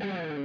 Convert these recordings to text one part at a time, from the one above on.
Mm-hmm.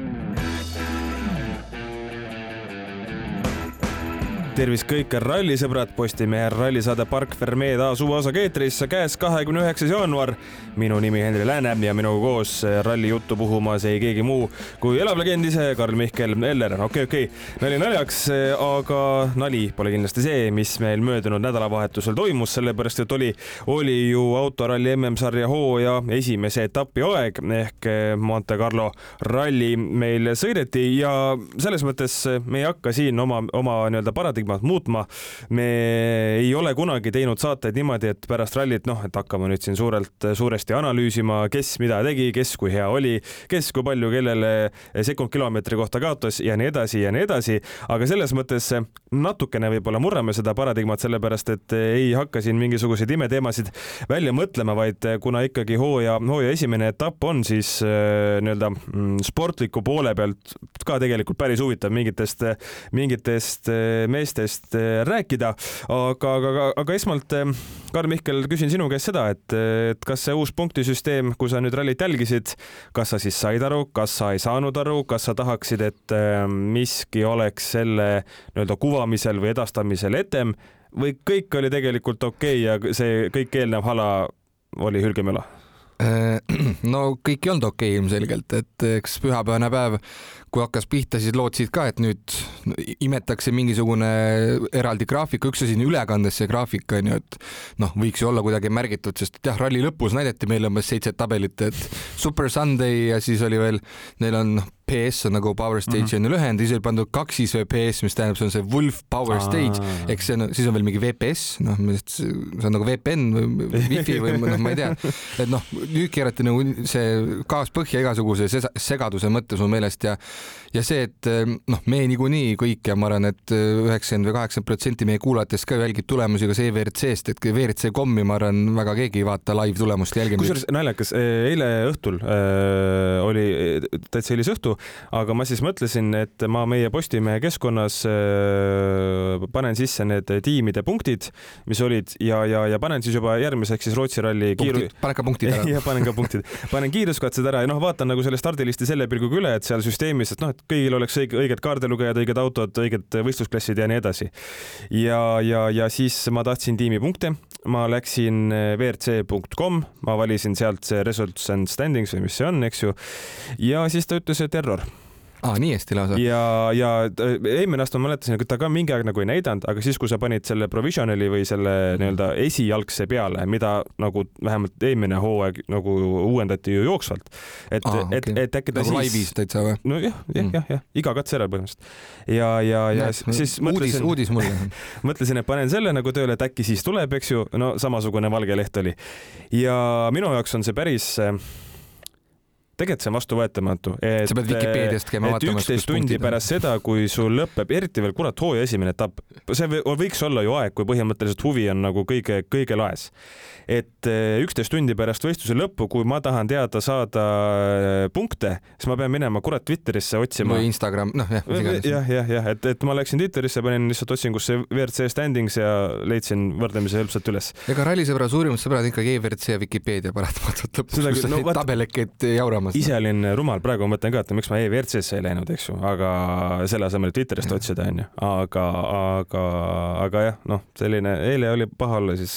Tervist kõik rallisõbrad, Postimehe rallisaade Park Fermee taas uue osaga eetrisse, käes kahekümne üheksas jaanuar. minu nimi Henri Lääne ja minuga koos rallijuttu puhumas ei keegi muu kui elav legend ise, Karl-Mihkel Eller. okei okay,, okei okay., nali naljaks, aga nali pole kindlasti see, mis meil möödunud nädalavahetusel toimus, sellepärast et oli, oli ju autoralli MM-sarja hooaja esimese etapi aeg ehk Monte Carlo ralli meil sõideti ja selles mõttes me ei hakka siin oma, oma nii-öelda paradigma paradigmat muutma. me ei ole kunagi teinud saateid niimoodi, et pärast rallit, noh, et hakkame nüüd siin suurelt, suuresti analüüsima, kes mida tegi, kes kui hea oli, kes kui palju kellele sekundkilomeetri kohta kaotas ja nii edasi ja nii edasi. aga selles mõttes natukene võib-olla murrame seda paradigmat, sellepärast et ei hakka siin mingisuguseid imeteemasid välja mõtlema, vaid kuna ikkagi hooaja, hooaja esimene etapp on, siis äh, nii-öelda mm, sportliku poole pealt ka tegelikult päris huvitav mingitest, mingitest äh, teemantidest eh, rääkida, aga, aga, aga esmalt, eh, Karl-Mihkel, küsin sinu käest seda, et, et kas see uus punktisüsteem, kui sa nüüd rallit jälgisid, kas sa siis said aru, kas sa ei saanud aru, kas sa tahaksid, et eh, miski oleks selle nii-öelda kuvamisel või edastamisel etem või kõik oli tegelikult okei okay ja see kõik eelnev hala oli hülgemüla? no kõik ei olnud okei okay, ilmselgelt, et eks pühapäevane päev kui hakkas pihta, siis lootsid ka, et nüüd imetakse mingisugune eraldi graafik, üks asi on ülekandes see graafik on ju, et noh, võiks ju olla kuidagi märgitud, sest jah, ralli lõpus näidati meile umbes seitse tabelit, et Super Sunday ja siis oli veel, neil on PS on nagu Power Stage mm -hmm. on ju lühend, siis oli pandud kaksis VPS, mis tähendab, see on see Wolf Power Stage, eks see on, siis on veel mingi VPS, noh, see on nagu VPN või wifi või noh, ma ei tea, et noh, nüüd keerati nagu see gaas põhja igasuguse segaduse mõttes mu meelest ja ja see, et eh, noh, me niikuinii kõik ja ma arvan, et eh, üheksakümmend või kaheksakümmend protsenti meie kuulajatest ka jälgib tulemusi kas EVRC-st, et WRC kommi ma arvan, väga keegi ei vaata live tulemust jälgima. kusjuures naljakas, eh, eile õhtul äh, oli täitsa hilisõhtu, aga ma siis mõtlesin, et ma meie Postimehe keskkonnas äh, panen sisse need tiimide punktid, mis olid ja, ja, ja panen siis juba järgmiseks siis Rootsi ralli kiiru-. pane ka punktid ära. ja panen ka punktid, panen kiiruskatsed ära ja noh, vaatan nagu selle stardilisti selle pilguga üle, et seal süsteemis, et noh, et kõigil oleks õige, õiged kaardilugejad, õiged autod, õiged võistlusklassid ja nii edasi. ja, ja, ja siis ma tahtsin tiimipunkte, ma läksin eh, WRC.com, ma valisin sealt see results and standings või mis see on, eks ju. ja siis ta ütles, et error aa, nii hästi lausa? ja, ja äh, eelmine aasta ma mäletasin, et ta ka mingi aeg nagu ei näidanud, aga siis, kui sa panid selle provisionali või selle nii-öelda esialgse peale, mida nagu vähemalt eelmine hooaeg nagu uuendati ju jooksvalt. et, et, et äkki ta nagu siis. laivis täitsa või? nojah, jah, mm. jah, jah, iga katse järel põhimõtteliselt. ja, ja, ja Näed, siis mõtlesin. uudis, uudis mulle mõtlesin, et panen selle nagu tööle, et äkki siis tuleb, eks ju, no samasugune valge leht oli. ja minu jaoks on see päris tegelikult see on vastuvõetamatu. sa pead Vikipeediast käima vaatamas. üksteist tundi pärast seda, kui sul lõpeb, eriti veel kurat hooaja esimene etapp, see võiks olla ju aeg, kui põhimõtteliselt huvi on nagu kõige, kõige laes. et eh, üksteist tundi pärast võistluse lõppu, kui ma tahan teada saada eh, punkte, siis ma pean minema kurat Twitterisse otsima. või Instagram, noh jah. jah, jah, jah, et, et ma läksin Twitterisse, panin lihtsalt otsingusse WRC standings ja leidsin võrdlemisi hõlpsalt üles. ega rallisõbra suurimad sõbrad ikkagi EWRC ja Vikipeedia paratamatult lõpuks, kus no, tabelikeid jauramas olemas. ise olin rumal, praegu ma mõtlen ka, et miks ma EVRC-sse ei läinud, eks ju, aga selle asemel Twitterist otsida, onju. aga, aga, aga jah, noh, selline, eile oli paha olla, siis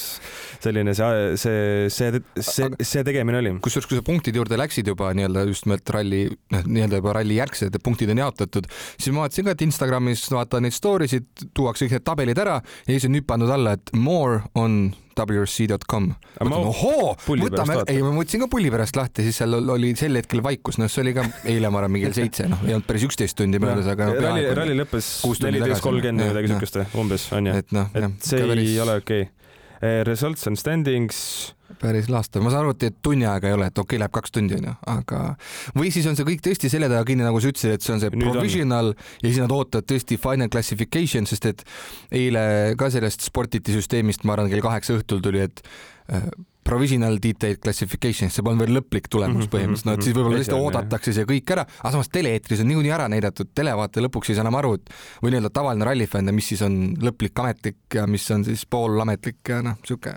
selline see, see, see, see, see tegemine oli. kusjuures, kui sa punktide juurde läksid juba nii-öelda just nimelt ralli, noh, nii-öelda juba ralli järgsed punktid on jaotatud, siis ma vaatasin ka, et Instagramis vaata neid story sid, tuuakse kõik need tabelid ära ja siis on nüüd pandud alla, et more on WRC.com. ohoo, võtame, ei ma võtsin ka pulli pärast lahti, siis seal oli sel hetkel vaikus, noh, see oli ka eile, ma arvan, mingi seitse, noh, ei olnud päris üksteist tundi möödas, aga no,. ralli, ralli lõppes neliteist kolmkümmend või midagi siukest umbes on ju. et noh, et see ei ole okei okay Eh, results and standings. päris laastav, ma saan aru, et tunni aega ei ole, et okei okay,, läheb kaks tundi onju, aga või siis on see kõik tõesti selja taga kinni, nagu sa ütlesid, et see on see Nüüd provisional on. ja siis nad ootavad tõesti final classification, sest et eile ka sellest sportiti süsteemist, ma arvan, kell kaheksa õhtul tuli, et äh, provisional detailed classification, see pole veel lõplik tulemus -hmm, põhimõtteliselt, no et siis võib-olla tõesti oodatakse see kõik ära, aga samas tele-eetris on niikuinii ära näidatud, televaataja lõpuks ei saa enam aru, et või nii-öelda tavaline rallifänn, mis siis on lõplik ametlik ja mis on siis poolametlik ja noh, sihuke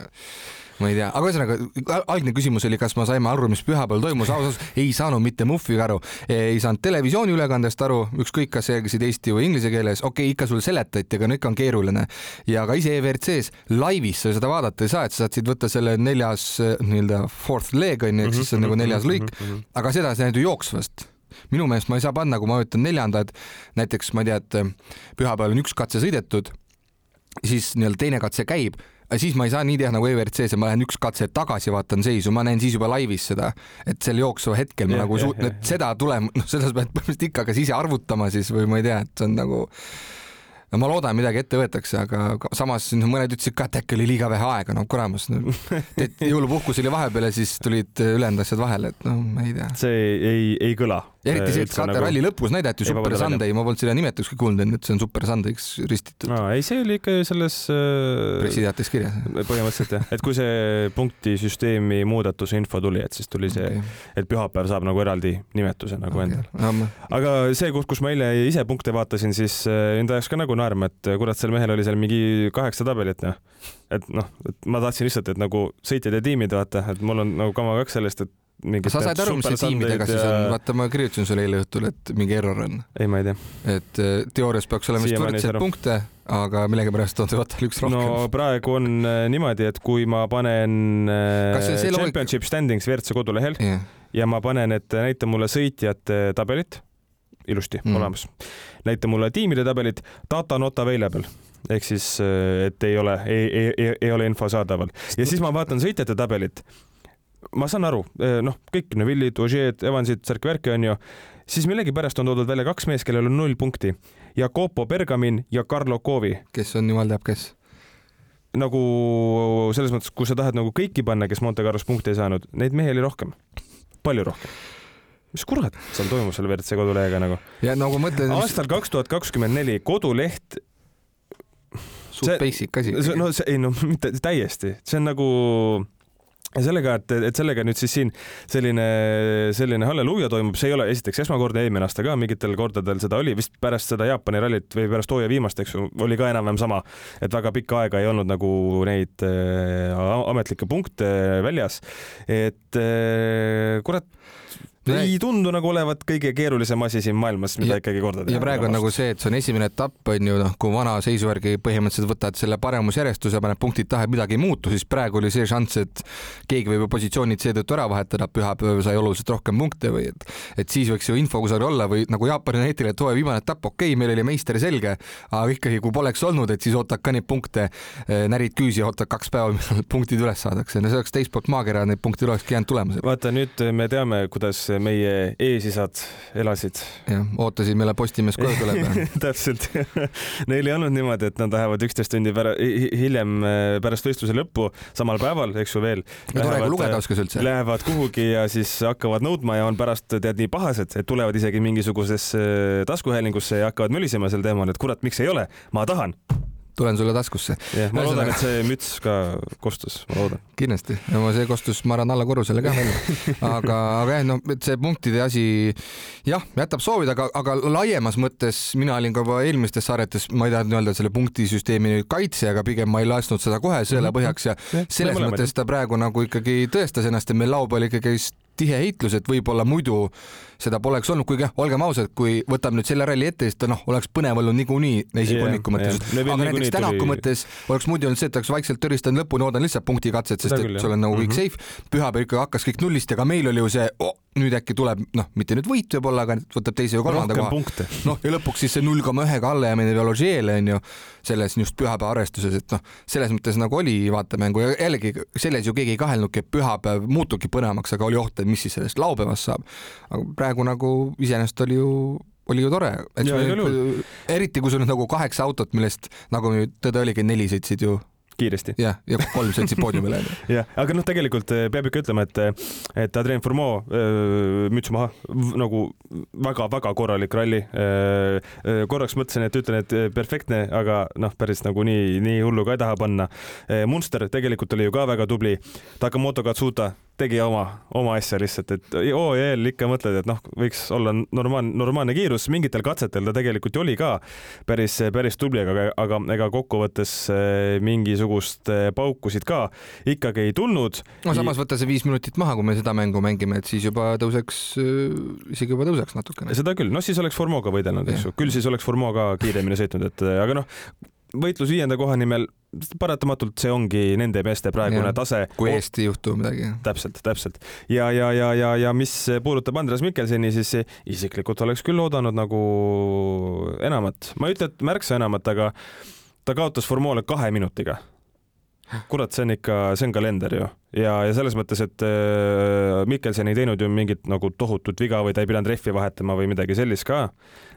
ma ei tea, aga ühesõnaga algne küsimus oli, kas me saime aru, mis pühapäeval toimus, ausalt öeldes ei saanud mitte muhviga aru, ei saanud televisiooniülekandest aru, ükskõik, kas rääkisid eesti või inglise keeles, okei okay,, ikka sulle seletati, aga no ikka on keeruline. ja ka ise EVRC-s laivis sa seda vaadata ei saa, et sa saad võtta selle neljas nii-öelda fourth leg on ju, ehk siis see on nagu neljas lõik, aga seda sa näed ju jooksvast. Minu meelest ma ei saa panna, kui ma vajutan neljanda, et näiteks ma ei tea, et pühapäeval on üks katse sõidetud, siis nii-öelda teine katse käib siis ma ei saa nii teha nagu EVRC-s ja ma lähen üks katse tagasi, vaatan seisu, ma näen siis juba laivis seda, et sel jooksval hetkel ma ja, nagu suut-, seda tulem-, noh, seda sa pead põhimõtteliselt ikka kas ise arvutama siis või ma ei tea, et see on nagu no ma loodan, midagi ette võetakse, aga samas mõned ütlesid ka, et äkki oli liiga vähe aega, no kuramus no,, jõulupuhkus oli vahepeal ja siis tulid ülejäänud asjad vahele, et no ma ei tea. see ei, ei kõla. Eriti see, et Kate nagu... ralli lõpus näidati Super Sunday, ma polnud seda nimetusega kuulnud enne, et see on Super Sunday'ks ristitud. no ei, see oli ikka selles äh... pressiteates kirjas. põhimõtteliselt jah, et kui see punktisüsteemi muudatuse info tuli, et siis tuli see okay., et pühapäev saab nagu eraldi nimetuse nagu okay. endale. aga see koht, kus ma eile ise punkte vaatasin, siis äh, enda jaoks ka nagu naerma, et kurat, sel mehel oli seal mingi kaheksa tabelit, noh. et noh, et ma tahtsin lihtsalt, et nagu sõitjad ja tiimid, vaata, et mul on nagu kama kaks sellest, et mingit sa said aru, mis see tiimidega siis on, vaata ma kirjutasin sulle eile õhtul, et mingi error on. ei, ma ei tea. et äh, teoorias peaks olema vist võrdseid punkte, aga millegipärast on Toyotal üks rohkem. no praegu on äh, niimoodi, et kui ma panen äh, championship loogik... standings WRC kodulehel yeah. ja ma panen, et näita mulle sõitjate tabelit ilusti mm. olemas. näita mulle tiimide tabelid, data not available ehk siis, äh, et ei ole, ei, ei, ei, ei ole info saadaval ja siis ma vaatan sõitjate tabelit. Ma saan aru, äh, noh, kõik Neville'id, Ožeed, Evansid, särk-värki onju, siis millegipärast on toodud välja kaks meest, kellel on null punkti. Jacopo Bergamin ja Carlo Covi. kes on jumal teab kes nagu selles mõttes, kui sa tahad nagu kõiki panna, kes Monte Carlos punkte ei saanud, neid mehi oli rohkem, palju rohkem mis kurat seal toimus selle WRC kodulehega nagu? ja nagu mõtlen. aastal kaks tuhat kakskümmend neli koduleht. suht basic asi. no see ei no mitte täiesti, see on nagu sellega, et, et sellega nüüd siis siin selline, selline halleluuja toimub, see ei ole esiteks esmakordne, eelmine aasta ka mingitel kordadel seda oli, vist pärast seda Jaapani rallit või pärast hooaja viimast, eks ju, oli ka enam-vähem sama, et väga pikka aega ei olnud nagu neid äh, ametlikke punkte väljas. et äh, kurat ei tundu nagu olevat kõige keerulisem asi siin maailmas, mida ja, ikkagi korda teha. ja praegu on nagu see, et see on esimene etapp, on ju, noh, kui vana seisu järgi põhimõtteliselt võtad selle paremusjärjestuse, paned punktid taha, midagi ei muutu, siis praegu oli see šanss, et keegi võib ju positsioonid seetõttu ära vahetada, pühapäev sai oluliselt rohkem punkte või et, et siis võiks ju info kusagil olla või nagu Jaapani näitel, et hooaja viimane etapp, okei okay,, meil oli meister selge, aga ikkagi, kui poleks olnud, et siis ootad ka neid punkte, eh, närid küüsi ja ootad kaks päeva, millal punktid üles saadakse, no see oleks teist poolt maakera, need punktid olekski jäänud tulema. vaata nüüd me teame, kuidas meie eesisad elasid. jah, ootasid, millal Postimees koju tuleb täpselt Neil ei olnud niimoodi, et nad lähevad üksteist tundi pära, hiljem äh, pärast võistluse lõppu samal päeval, eks ju veel. no tore, kui lugeda oskas üldse. Lähevad kuhugi ja siis hakkavad nõudma ja on pärast tead nii pahased, et tulevad isegi mingisugusesse taskuhäälingusse ja hakkavad mölisema sel teemal, et kurat, miks ei ole, ma tahan tulen sulle taskusse. jah, ma loodan, et see müts ka kostus, ma loodan. kindlasti, no see kostus, ma arvan, alla korrusele ka välja. aga, aga jah, no see punktide asi jah, jätab soovida, aga, aga laiemas mõttes mina olin ka juba eelmistes saadetes, ma ei tahtnud öelda selle punktisüsteemi kaitsja, aga pigem ma ei lasknud seda kohe sõela mhm. põhjaks ja selles mõttes ta praegu nagu ikkagi tõestas ennast, et meil laupäeval ikkagi tihe heitlus, et võib-olla muidu seda poleks olnud, kuigi jah, olgem ausad, kui võtame nüüd selle ralli ette, siis ta noh, oleks põnev olnud niikuinii esipolniku mõttes, aga näiteks Tänaku tuli... mõttes oleks muidu olnud see, et oleks vaikselt töristanud lõpuni, oodan lihtsalt punktikatset, sest et sul on nagu kõik mm -hmm. safe. pühapäev ikkagi hakkas kõik nullist ja ka meil oli ju see oh, nüüd äkki tuleb, noh, mitte nüüd võit võib-olla, aga võtab teise või kolmanda koha. noh, ja lõpuks siis see null koma ühega allajäämine Veložeele onju, selles just pühapäeva arvestuses, et noh, selles mõttes nagu oli vaatemängu ja jällegi selles ju keegi ei kahelnudki, et pühapäev muutubki põnevamaks, aga oli oht, et mis siis sellest laupäevast saab. aga praegu nagu iseenesest oli ju oli ju tore, eriti kui sul on nagu kaheksa autot, millest nagu tõde oligi, neli sõitsid ju kiiresti. jah, ja kolm sõitsid poodiumile. jah, aga noh, tegelikult eh, peab ikka ütlema, et, et Adrien Fourmeau eh, müts maha, nagu väga-väga korralik ralli. Eh, korraks mõtlesin, et ütlen, et perfektne, aga noh, päris nagu nii, nii hullu ka ei taha panna. Munster tegelikult oli ju ka väga tubli. Takamoto Katsuta tegi oma, oma asja lihtsalt, et OEL ikka mõtled, et noh, võiks olla normaalne, normaalne kiirus, mingitel katsetel ta tegelikult oli ka päris, päris tubli, aga, aga ega kokkuvõttes mingisugune mingisugust äh, paukusid ka ikkagi ei tulnud. no samas võtta see viis minutit maha, kui me seda mängu mängime, et siis juba tõuseks, isegi juba tõuseks natukene. seda küll, noh siis oleks Formoga võidelnud, eks ju, küll siis oleks Formo ka kiiremini sõitnud, et aga noh, võitlus viienda koha nimel, paratamatult see ongi nende meeste praegune ja, tase. kui eest ei juhtu midagi. täpselt, täpselt. ja, ja, ja, ja, ja mis puudutab Andres Mikkelseni, siis isiklikult oleks küll oodanud nagu enamat. ma ei ütle, et märksa enamat, aga ta kaotas Formule kahe minutiga kurat, see on ikka, see on kalender ju ja, ja selles mõttes, et äh, Mikkelson ei teinud ju mingit nagu tohutut viga või ta ei pidanud rehvi vahetama või midagi sellist ka.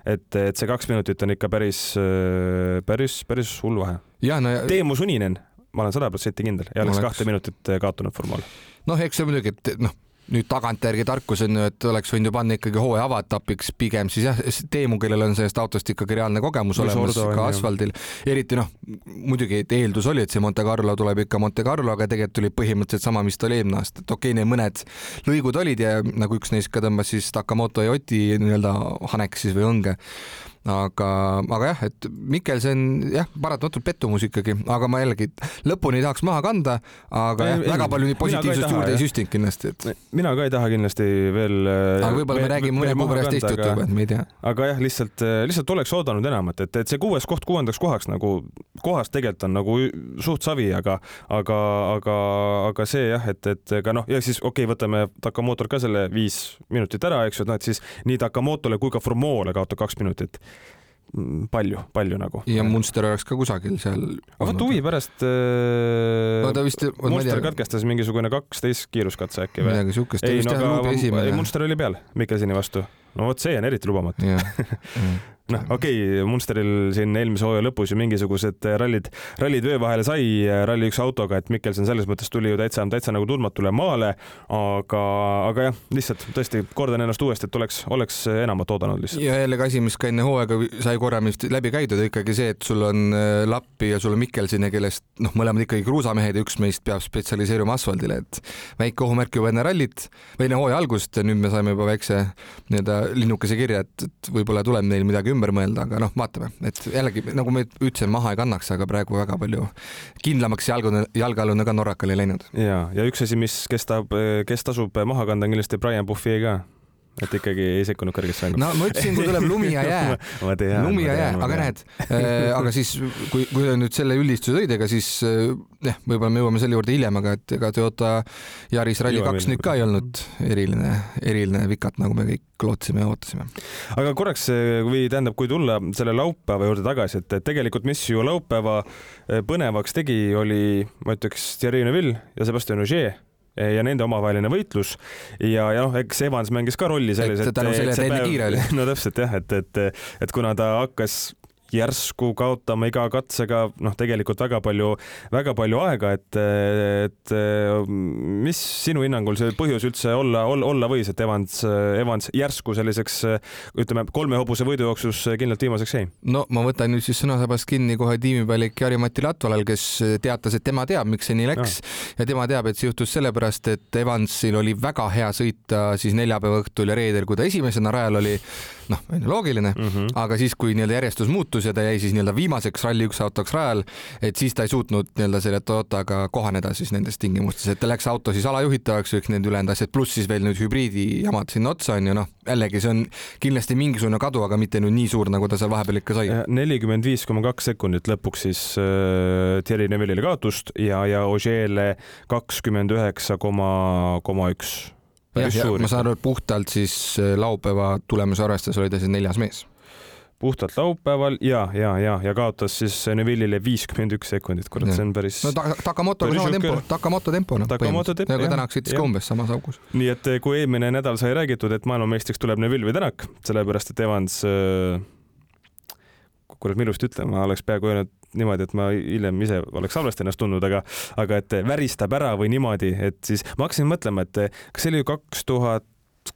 et, et see kaks minutit on ikka päris, äh, päris, päris hull vahe. No, Teemu Suninen, ma olen sada protsenti kindel, ei oleks. kahte minutit äh, kaotanud Formule. noh, eks see muidugi, et noh nüüd tagantjärgi tarkus on ju, et oleks võinud ju panna ikkagi hooaja avaetapiks pigem siis jah, Teemu, kellel on sellest autost ikkagi reaalne kogemus Mis olemas ka asfaldil, eriti noh, muidugi eeldus oli, et see Monte Carlo tuleb ikka Monte Carlo, aga tegelikult tuli põhimõtteliselt sama, mis ta oli eelmine aasta, et okei okay,, need mõned lõigud olid ja nagu üks neist ka tõmbas siis Takamoto ja Oti nii-öelda haneks siis või õnge aga, aga jah, et Mikkelson jah, paratamatult pettumus ikkagi, aga ma jällegi lõpuni ei tahaks maha kanda, aga ei, jah, väga ei, palju positiivsust juurde ei süstinud kindlasti, et. mina ka ei taha kindlasti veel. aga võib-olla me räägime mõne kuu pärast teist juttu juba, et me ei tea. aga jah, lihtsalt, lihtsalt oleks oodanud enamat, et, et see kuues koht kuuendaks kohaks nagu, kohast tegelikult on nagu suht savi, aga, aga, aga, aga see jah, et, et ega noh, ja siis okei okay,, võtame Takamotor ka selle viis minutit ära, eks ju, et noh, et siis nii Takamotole kui ka Formole kaotab kaks minutit palju, palju nagu. ja Munster oleks ka kusagil seal. aga vot huvi pärast äh,. no ta vist. Munster katkestas mingisugune kaksteist kiiruskatse äkki või? midagi siukest. ei, no aga Munster oli peal Mikkelseni vastu. no vot see on eriti lubamatu noh, okei okay,, Munsteril siin eelmise hooaja lõpus ju mingisugused rallid, rallid vöö vahele sai Rally1 autoga, et Mikkelson selles mõttes tuli ju täitsa, täitsa nagu tundmatule maale, aga, aga jah, lihtsalt tõesti kordan ennast uuesti, et oleks, oleks enamat oodanud lihtsalt. ja jällegi asi, mis ka enne hooaega sai korra vist läbi käidud, ikkagi see, et sul on äh, Lappi ja sul on Mikkelson ja kellest noh, mõlemad ikkagi kruusamehed ja üks meist peab spetsialiseeruma asfaldile, et väike ohumärk juba enne rallit või enne hooaja algust ja nüüd me saime juba väikse nii-öelda linnukese kirja, et, et võib-olla tuleb neil midagi ümber ümber mõelda, aga noh, vaatame, et jällegi nagu me ütlesime, maha ei kannaks, aga praegu väga palju kindlamaks jalgu, jalgealune ka Norrakal ei läinud. ja, ja üks asi, mis, kes tahab, kes tasub maha kanda, on kindlasti Brian Buffier ka et ikkagi ei sekkunud kõrgesse mängu. no ma ütlesin, kui tuleb lumi ja jää. Lumi ja jää, aga näed äh,, aga siis kui, kui nüüd selle üldistuse tõid, ega siis äh, jah äh,, võib-olla me jõuame selle juurde hiljem, aga et ega Toyota Yaris Rally2 nüüd ka ei olnud eriline, eriline vikat, nagu me kõik lootsime ja ootasime. aga korraks või tähendab, kui tulla selle laupäeva juurde tagasi, et tegelikult, mis ju laupäeva äh, põnevaks tegi, oli, ma ütleks, Thierry Neuville ja Sebastian Ogier ja nende omavaheline võitlus ja, ja noh, eks Evans mängis ka rolli selles, et sellele, et enne kiire oli. no täpselt jah, et, et, et kuna ta hakkas järsku kaotama iga katsega noh, tegelikult väga palju, väga palju aega, et, et mis sinu hinnangul see põhjus üldse olla, olla, võis, et Evans, Evans järsku selliseks ütleme, kolme hobuse võidujooksus kindlalt viimaseks jäi? no ma võtan nüüd siis sõnasabast kinni kohe tiimipealik Jari-Mati Latvalal, kes teatas, et tema teab, miks see nii läks no. ja tema teab, et see juhtus sellepärast, et Evansil oli väga hea sõita siis neljapäeva õhtul ja reedel, kui ta esimesena rajal oli noh, on ju loogiline mm, -hmm. aga siis, kui nii-öelda järjestus muutus ja ta jäi siis nii-öelda viimaseks Rally1 autoks rajal, et siis ta ei suutnud nii-öelda selle Toyotaga kohaneda siis nendes tingimustes, et ta läks auto siis alajuhitavaks, kõik need ülejäänud asjad, pluss siis veel nüüd hübriidijamad sinna otsa on ju noh, jällegi see on kindlasti mingisugune kadu, aga mitte nüüd nii suur, nagu ta seal vahepeal ikka sai. nelikümmend viis koma kaks sekundit lõpuks siis äh, Thierry Neville'ile kaotust ja, ja Ogier'le kakskümmend üheksa koma, koma üks päris ja, suur. ma saan aru, et puhtalt siis äh, laupäeva tulemuse arvestades oli ta siis neljas mees. puhtalt laupäeval ja, ja, ja, ja kaotas siis Neville'ile viiskümmend üks sekundit, kurat, see on päris. no ta, Takamotoga sama tempo, Takamoto tempo noh. Takamoto tempo jah. Tänak sõitis ka umbes samas augus. nii et eh, kui eelmine nädal sai räägitud, et maailmameistriks tuleb Neville või Tänak, sellepärast et Evans äh, kurat, ma ilusti ütlen, ma oleks peaaegu öelnud niimoodi, et ma hiljem ise oleks halvasti ennast tundnud, aga, aga et väristab ära või niimoodi, et siis ma hakkasin mõtlema, et kas see oli kaks tuhat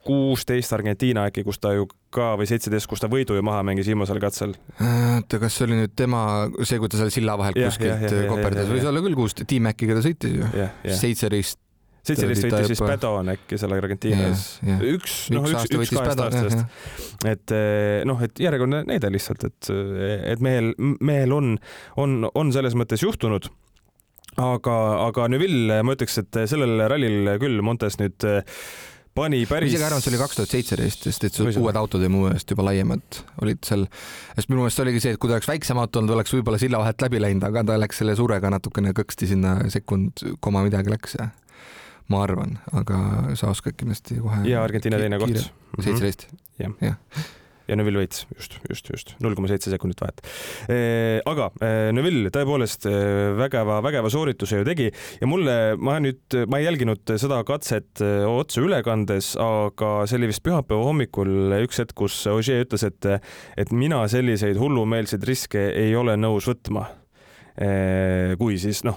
kuusteist Argentiina äkki, kus ta ju ka või seitseteist, kus ta võidu ju maha mängis viimasel katsel. oota, kas see oli nüüd tema, see, kui ta seal silla vahelt kuskilt koperdas, võis olla küll kuus, Team Maciga ta sõitis ju. seitseteist seitseteist sõitis siis Padon äkki seal Argentiinas. üks, noh, üks, üks, üks kahest aastast. et eh, noh, et järjekordne näide lihtsalt, et, et mehel, mehel on, on, on selles mõttes juhtunud aga, aga Neville, ma ütleks, et sellel rallil küll Montes nüüd pani päris. ma isegi arvan, et see oli kaks tuhat seitseteist, sest et uued autod ja mu meelest juba laiemad olid seal. sest minu meelest oligi see, et kui ta oleks väiksem auto olnud, oleks võib-olla silla vahelt läbi läinud, aga ta läks selle suurega natukene kõksti sinna sekund, koma midagi läks ja ma arvan, aga sa oskad kindlasti kohe. ja Argentiina teine koht. seitseteist. jah ja ja Neville võits, just, just, just null koma seitse sekundit vahet. aga Neville tõepoolest vägeva, vägeva soorituse ju tegi ja mulle, ma nüüd, ma ei jälginud seda katset otse ülekandes, aga see oli vist pühapäeva hommikul üks hetk, kus Ogier ütles, et, et mina selliseid hullumeelseid riske ei ole nõus võtma kui siis noh,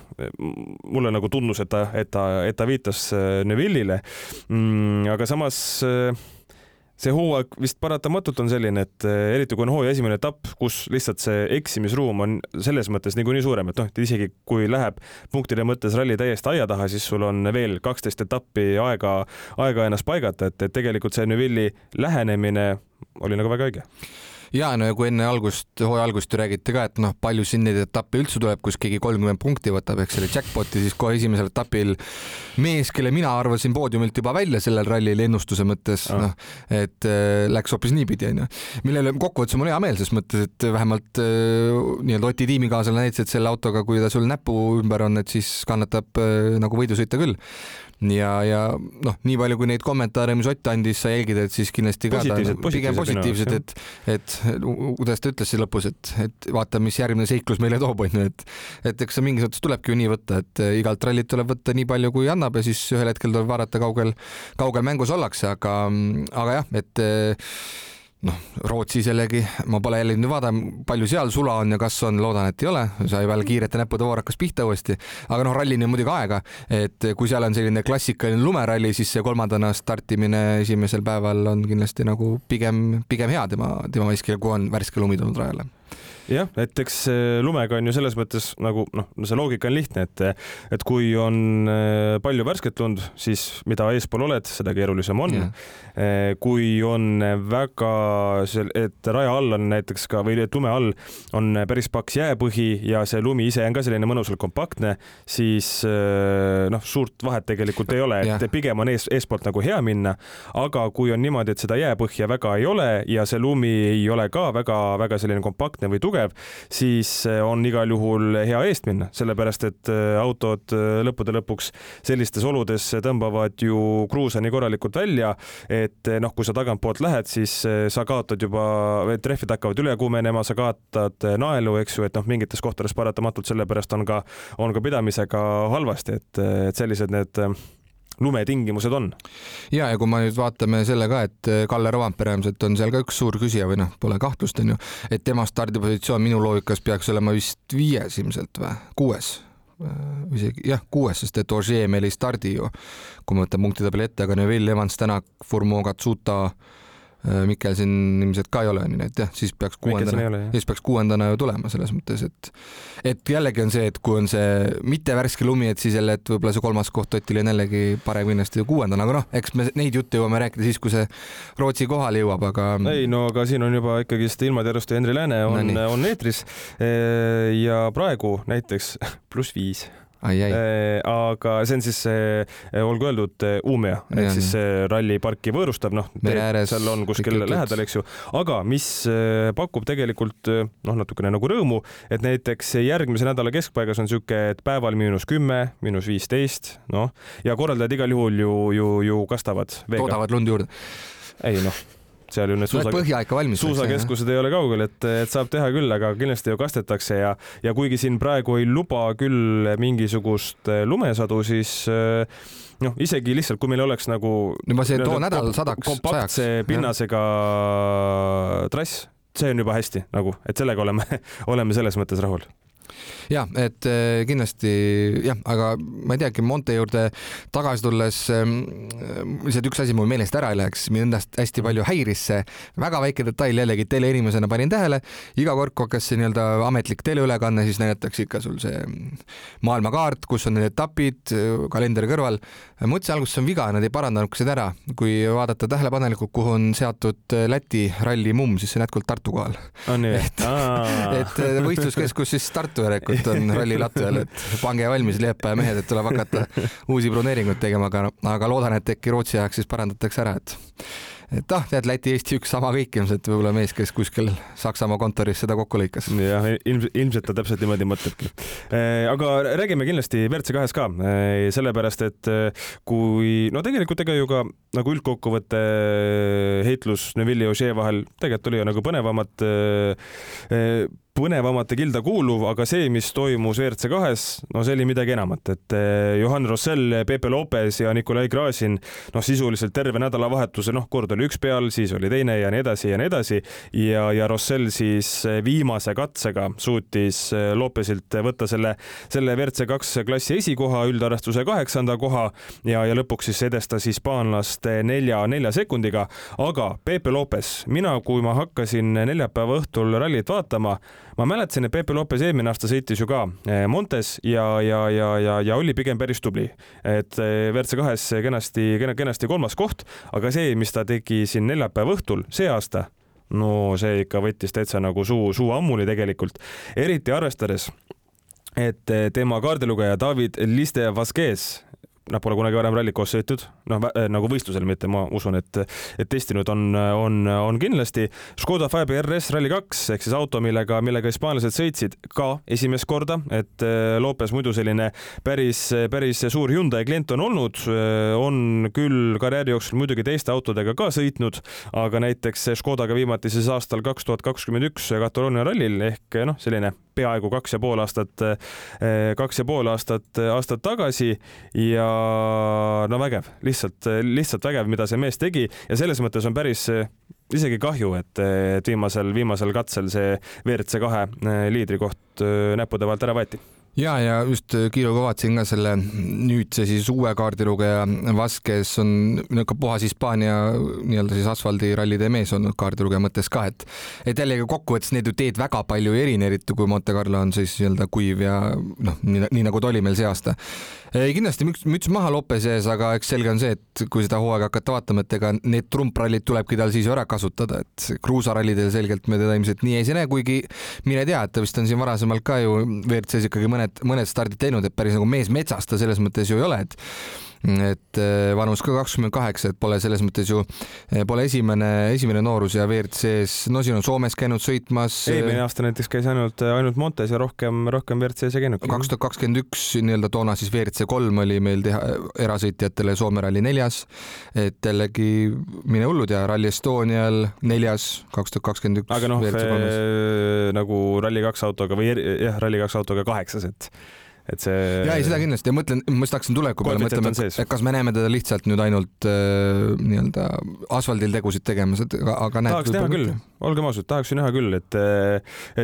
mulle nagu tundus, et ta, et ta, et ta viitas Neville'ile. Mm, aga samas see hooaeg vist paratamatult on selline, et eriti kui on hooaja esimene etapp, kus lihtsalt see eksimisruum on selles mõttes niikuinii suurem, et noh, et isegi kui läheb punktide mõttes ralli täiesti aia taha, siis sul on veel kaksteist etappi aega, aega ennast paigata, et, et tegelikult see Neuvilli lähenemine oli nagu väga õige ja no ja kui enne algust, hooaja algust ju räägiti ka, et noh, palju siin neid etappe üldse tuleb, kus keegi kolmkümmend punkti võtab, eks selle jackpot'i, siis kohe esimesel etapil mees, kelle mina arvasin poodiumilt juba välja sellel rallil ennustuse mõttes ah., noh, et äh, läks hoopis niipidi, onju. millele kokkuvõttes mul hea meel, ses mõttes, et vähemalt äh, nii-öelda Oti tiimikaaslane näitas, et selle autoga, kui ta sul näpu ümber on, et siis kannatab äh, nagu võidu sõita küll ja, ja noh, nii palju kui neid kommentaare, mis Ott andis, sa jälgid, et siis kindlasti ka positiivsed, ta pigem positiivsed, et, et kuidas ta ütles siis lõpus, et, et vaata, mis järgmine seiklus meile toob, onju, et et eks see mingis mõttes tulebki ju nii võtta, et igalt rallit tuleb võtta nii palju, kui annab ja siis ühel hetkel tuleb vaadata, kaugel, kaugel mängus ollakse, aga, aga jah, et noh, Rootsi jällegi, ma pole jälle nüüd vaadanud, palju seal sula on ja kas on, loodan, et ei ole, sai veel kiirete näppude voor hakkas pihta uuesti, aga noh, rallini on muidugi aega, et kui seal on selline klassikaline lumeralli, siis see kolmandana startimine esimesel päeval on kindlasti nagu pigem, pigem hea tema, tema maskil, kui on värske lumi tulnud rajale jah, et eks lumega on ju selles mõttes nagu noh, no see loogika on lihtne, et et kui on äh, palju värsket lund, siis mida eespool oled, seda keerulisem on yeah.. Kui on väga, et raja all on näiteks ka või et lume all on päris paks jääpõhi ja see lumi ise on ka selline mõnusalt kompaktne, siis noh, suurt vahet tegelikult ei ole, et yeah. pigem on ees, eespoolt nagu hea minna. aga kui on niimoodi, et seda jääpõhja väga ei ole ja see lumi ei ole ka väga-väga selline kompaktne või tugev, tugev, siis eh, on igal juhul hea eest minna, sellepärast et eh, autod eh, lõppude lõpuks sellistes oludes tõmbavad ju kruusa nii korralikult välja, et noh, kui sa tagantpoolt lähed, siis sa kaotad juba, trehvid hakkavad üle kuumenema, sa kaotad naelu, eks ju, et noh, mingites kohtades paratamatult sellepärast on ka, on ka pidamisega halvasti, et, et sellised need lumetingimused on. ja, ja kui me nüüd vaatame selle ka, et äh, Kalle Rovampere ilmselt on seal ka üks suur küsija või noh, pole kahtlust, onju, et tema stardipositsioon minu loogikas peaks olema vist viies ilmselt või? Kuues. Äh, isegi jah, kuues, sest et Ogier meil ei stardi ju, kui me võtame punktide ette, aga Neville, Evans, Tänak, Furmo, Katsuta äh, Äh, Mikkel siin ilmselt ka ei ole, onju, et jah, siis peaks kuuendana, siis peaks kuuendana ju tulema selles mõttes, et et jällegi on see, et kui on see mitte värske lumi, et siis jälle, et võib-olla see kolmas koht Otil on jällegi parem kindlasti kuuendana, aga noh, eks me neid jutte jõuame rääkida siis, kui see Rootsi kohale jõuab, aga. ei no aga siin on juba ikkagist ilmateadust ja Henri Lääne on no,, on eetris. Ja praegu näiteks pluss viis. Äh, aga see on siis äh, olgu öeldud, äh, Umeå ehk siis ralliparki võõrustab, noh, seal on kuskil lähedal, eks ju, aga mis pakub tegelikult noh, natukene nagu rõõmu, et näiteks järgmise nädala keskpaigas on sihuke, et päeval miinus kümme, miinus viisteist, noh, ja korraldajad igal juhul ju, ju, ju kastavad toodavad lund juurde. ei noh seal ju need suusa, põhja ikka valmis. suusakeskused ei ole kaugel, et, et saab teha küll, aga kindlasti ju kastetakse ja, ja kuigi siin praegu ei luba küll mingisugust eh, lumesadu, siis eh, noh, isegi lihtsalt, kui meil oleks nagu. juba see too nädal sadaks, kompaktse pinnasega trass, see on juba hästi nagu, et sellega oleme, oleme selles mõttes rahul ja et äh, kindlasti jah, aga ma ei teagi, Monte juurde tagasi tulles ähm, lihtsalt üks asi mul meelest ära ei läheks, mind hästi palju häiris see väga väike detail jällegi teleinimesena panin tähele, iga kord, kui hakkas see nii-öelda ametlik teleülekanne, siis näidatakse ikka sul see maailmakaart, kus on need etapid, kalendri kõrval. mõtlesin alguses on viga, nad ei parandanud seda ära, kui vaadata tähelepanelikult, kuhu on seatud Läti ralli mumm, siis see on jätkuvalt Tartu kohal. et, et võistluskeskus siis start tahteväljakut on ralli Latvial, et pange valmis, Liepaja mehed, et tuleb hakata uusi broneeringuid tegema, aga, aga loodan, et äkki Rootsi ajaks siis parandatakse ära, et et ah, tead Läti-Eesti üks sama kõik ilmselt võib-olla mees, kes kuskil Saksamaa kontoris seda kokku lõikas. jah, ilmselt, ilmselt ta täpselt niimoodi mõtlebki. Äh, aga räägime kindlasti WRC kahes ka, äh, sellepärast et äh, kui no tegelikult ega ju ka nagu üldkokkuvõte heitlus Neville'i ja Ožee vahel tegelikult oli ju nagu põnevamat põnevamate kilda kuuluv, aga see, mis toimus WRC kahes, no see oli midagi enamat, et eh, Johan Rossell, Pepe Lopez ja Nikolai Grasin, noh, sisuliselt terve nädalavahetuse, noh, kord oli üks peal, siis oli teine ja nii edasi ja nii edasi. Ja, ja Rossell siis eh, viimase katsega suutis eh, Lopezilt võtta selle, selle WRC kaks klassi esikoha, üldarvestuse kaheksanda koha ja, ja lõpuks siis edestas hispaanlast nelja, nelja sekundiga, aga Pepe Lopez, mina, kui ma hakkasin neljapäeva õhtul rallit vaatama, ma mäletasin, et Pepe Lopez eelmine aasta sõitis ju ka eh, Montes ja, ja, ja, ja, ja oli pigem päris tubli, et eh, WRC kahes kenasti, kenasti kolmas koht, aga see, mis ta tegi siin neljapäeva õhtul see aasta, no see ikka võttis täitsa nagu suu, suu ammuli tegelikult, eriti arvestades et eh, tema kaardilugeja David Liste Vasquez nad pole kunagi varem rallit koos sõitnud, noh nagu võistlusel mitte, ma usun, et, et testinud on, on, on kindlasti. Škoda Fabia RS Rally2 ehk siis auto, millega, millega hispaanlased sõitsid ka esimest korda, et äh, Lopez muidu selline päris, päris suur Hyundai klient on olnud, äh, on küll karjääri jooksul muidugi teiste autodega ka sõitnud, aga näiteks Škodaga viimati siis aastal kaks tuhat kakskümmend üks Kataloonia rallil ehk noh, selline peaaegu kaks ja pool aastat, äh, kaks ja pool aastat, aastat tagasi ja no vägev, lihtsalt, lihtsalt vägev, mida see mees tegi ja selles mõttes on päris isegi kahju, et, et viimasel, viimasel katsel see WRC kahe liidrikoht näppude vahelt ära võeti ja, ja just äh, kiiruga vaatasin ka selle nüüdse siis uue kaardilugeja Vasquez on niisugune puhas Hispaania nii-öelda siis asfaldirallide mees olnud kaardilugeja mõttes ka, et et jällegi kokkuvõttes need ju teed väga palju ei erine, eriti kui Monte Carlo on siis nii-öelda kuiv ja noh, nii, nii nagu ta oli meil see aasta. Ei kindlasti müts, müts maha Lopese ees, aga eks selge on see, et kui seda hooaega hakata vaatama, et ega need trumprallid tulebki tal siis ju ära kasutada, et kruusarallidel selgelt me teda ilmselt nii ei näe, kuigi mine tea, et ta vist on siin varasemalt ka ju WRC-s ikkagi mõned, mõned stardid teinud, et päris nagu mees metsas ta selles mõttes ju ei ole, et et äh, vanus ka kakskümmend kaheksa, et pole selles mõttes ju, äh, pole esimene, esimene noorus ja WRC-s, no siin on Soomes käinud sõitmas. Äh, eelmine aasta näiteks käis ainult, ainult Montes ja rohkem, rohkem WRC-s ei käinudki. kaks tuhat kakskümmend üks nii-öelda toona siis WRC kolm oli meil teha erasõitjatele Soome ralli neljas, et jällegi mine hullud ja Rally Estonial neljas, kaks tuhat kakskümmend üks. aga noh, nagu Rally2 autoga või jah, Rally2 autoga kaheksas, et et see. ja ei, seda kindlasti ja mõtlen, ma just hakkasin tuleviku peale mõtlema, et, kas me näeme teda lihtsalt nüüd ainult äh, nii-öelda asfaldil tegusid tegemas, et aga, aga näed. tahaks näha küll, olgem ausad, tahaks ju näha küll, et,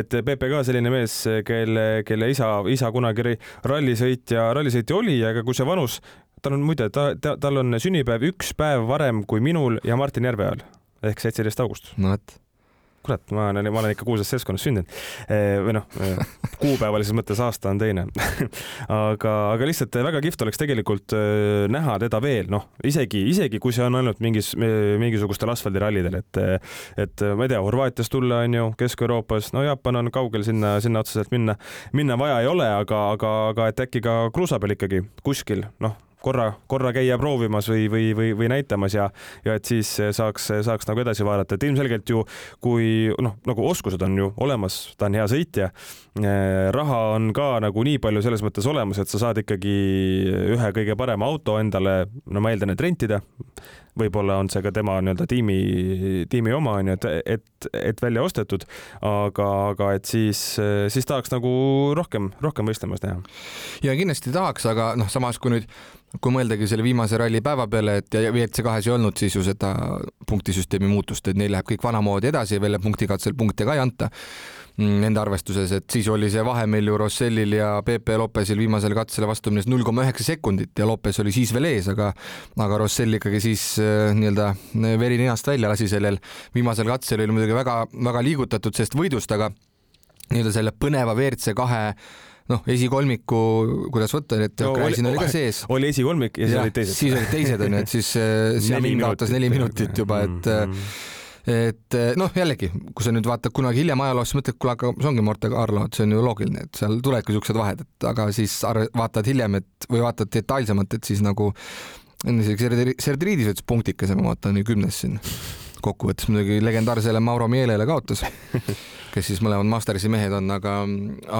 et Pepe ka selline mees, kelle, kelle isa, isa kunagi rallisõitja, rallisõitja oli, aga kui see vanus, tal on muide, ta, ta, tal on sünnipäev üks päev varem kui minul ja Martin Järveojal ehk seitseteist august. no vot kurat, ma olen, ma olen ikka kuulsas seltskonnas sündinud. või noh, kuupäevalises mõttes aasta on teine aga, aga lihtsalt väga kihvt oleks tegelikult näha teda veel, noh, isegi, isegi kui see on ainult mingis, mingisugustel asfaldirallidel, et, et ma ei tea, Horvaatias tulla on ju, Kesk-Euroopas, no Jaapan on kaugel sinna, sinna otseselt minna, minna vaja ei ole, aga, aga, aga et äkki ka kruusa peal ikkagi kuskil, noh korra, korra käia proovimas või, või, või, või näitamas ja, ja et siis saaks, saaks nagu edasi vaadata, et ilmselgelt ju kui noh, nagu oskused on ju olemas, ta on hea sõitja, eh, raha on ka nagu nii palju selles mõttes olemas, et sa saad ikkagi ühe kõige parema auto endale, no ma eeldan, et rentida võib-olla on see ka tema nii-öelda tiimi, tiimi oma onju, et, et, et välja ostetud, aga, aga et siis, siis tahaks nagu rohkem, rohkem võistlemas teha. ja kindlasti tahaks, aga noh, samas kui nüüd, kui mõeldagi selle viimase ralli päeva peale, et WRC kahes ei olnud siis ju seda punktisüsteemi muutust, et neil läheb kõik vanamoodi edasi, välja punktikatsel punkte ka ei anta nende arvestuses, et siis oli see vahe meil ju Rossellil ja Pepe Lopesil viimasele katsele vastumines null koma üheksa sekundit ja Lopes oli siis veel ees, aga aga Rossell ikkagi siis äh, nii-öelda äh, veri ninast välja lasi sellel viimasel katsel oli muidugi väga-väga liigutatud sellest võidust, aga nii-öelda selle põneva WRC kahe noh, esikolmiku, kuidas võtta, et no, Gräzin oli ka sees. oli esikolmik ja siis olid teised. siis olid teised onju, et siis äh, Xiamin kaotas neli minutit juba, et mm -hmm et noh, jällegi, kui sa nüüd vaatad kunagi hiljem ajaloos, siis mõtled, kuule, aga see ongi Monte Carlo, et see on ju loogiline, et seal tulevadki siuksed vahed, et aga siis vaatad hiljem, et või vaatad detailsemalt, et siis nagu isegi Serdriidis võttis punktikese, ma vaatan kümnes siin kokkuvõttes muidugi legendaarsele Mauro Mielele kaotas kes siis mõlemad Mastersi mehed on, aga,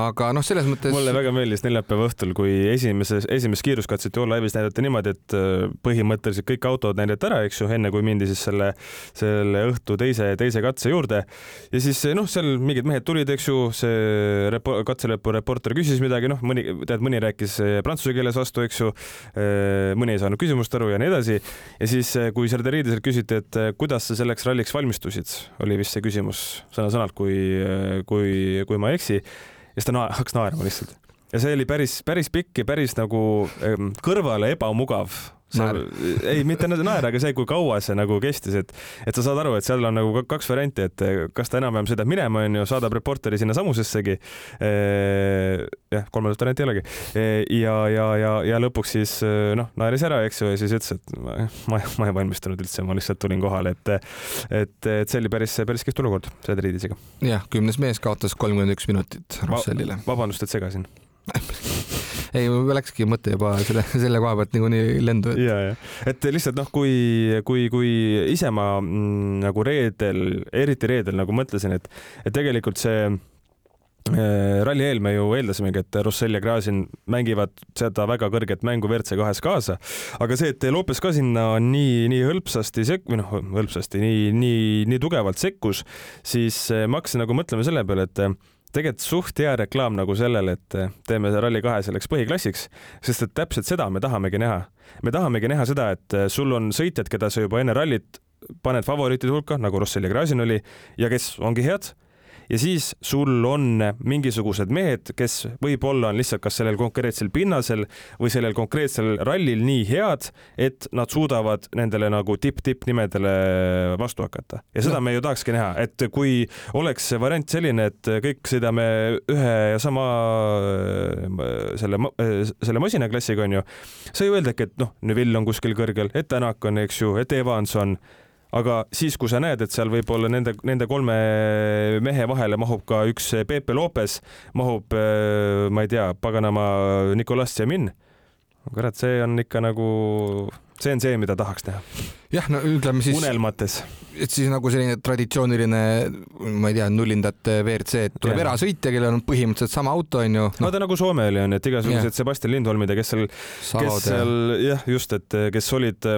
aga noh, selles mõttes. mulle väga meeldis neljapäeva õhtul, kui esimeses, esimest kiiruskatset Joel Live'is näidati niimoodi, et äh, põhimõtteliselt kõik autod näidati ära, eks ju, enne kui mindi siis selle, selle õhtu teise, teise katse juurde. ja siis noh, seal mingid mehed tulid, eks ju, see repo, katselõpu reporter küsis midagi, noh, mõni, tead, mõni rääkis äh, prantsuse keeles vastu, eks ju. Äh, mõni ei saanud küsimust aru ja nii edasi. ja siis, kui Serdariidiselt küsiti, et kuidas sa selleks ralliks valmistusid, oli vist see küsimus sõna-sõnalt, kui kui, kui ma ei eksi. ja siis ta na hakkas naerma lihtsalt ja see oli päris, päris pikk ja päris nagu kõrvale ebamugav. Ei, mitte naer, aga see, kui kaua see nagu kestis, et, et sa saad aru, et seal on nagu kaks varianti, et kas ta enam-vähem sõidab minema, onju, saadab reporteri sinna samusessegi. jah, kolmandat varianti ei olegi. ja, ja, ja, ja lõpuks siis noh, naeris ära, eks ju, ja siis ütles, et ma, ma, ma ei valmistunud üldse, ma lihtsalt tulin kohale, et, et, et see oli päris, päris kihvt olukord selle triidisega. jah, kümnes mees kaotas kolmkümmend üks minutit Russellile Va. vabandust, et segasin ei, läkski mõte juba selle, selle koha pealt niikuinii lendu. ja, ja, et lihtsalt noh, kui, kui, kui ise ma mm, nagu reedel, eriti reedel nagu mõtlesin, et, et tegelikult see äh, ralli eel me ju eeldasimegi, et Rossell ja Gräzin mängivad seda väga kõrget mängu WRC kahes kaasa, aga see, et Lopez ka sinna nii, nii hõlpsasti sek-, või noh, hõlpsasti, nii, nii, nii tugevalt sekkus, siis äh, ma hakkasin nagu mõtlema selle peale, et tegelikult suht hea reklaam nagu sellele, et teeme Rally2 selleks põhiklassiks, sest et täpselt seda me tahamegi näha. me tahamegi näha seda, et sul on sõitjad, keda sa juba enne rallit paned favoriitide hulka, nagu Rossell ja Gräzin oli, ja kes ongi head ja siis sul on mingisugused mehed, kes võib-olla on lihtsalt kas sellel konkreetsel pinnasel või sellel konkreetsel rallil nii head, et nad suudavad nendele nagu tipp-tipp nimedele vastu hakata. ja seda no. me ju tahakski näha, et kui oleks see variant selline, et kõik sõidame ühe ja sama selle, selle masinaklassiga onju, sa ju öeldagi, et noh, Neville on kuskil kõrgel, et Tänak on, eks ju, et Evans on aga siis, kui sa näed, et seal võib-olla nende, nende kolme mehe vahele mahub ka üks Pepe Lopez, mahub, äh, ma ei tea, paganama Nicolas Jamin. kurat, see on ikka nagu, see on see, mida tahaks näha. jah, no ütleme siis. unelmates. et siis nagu selline traditsiooniline, ma ei tea, nullindate WRC, et tuleb erasõitja, kellel on põhimõtteliselt sama auto, onju no.. vaata nagu Soome oli, on ju, et igasugused Sebastian Lindholmid ja kes seal, kes seal jah, just, et kes olid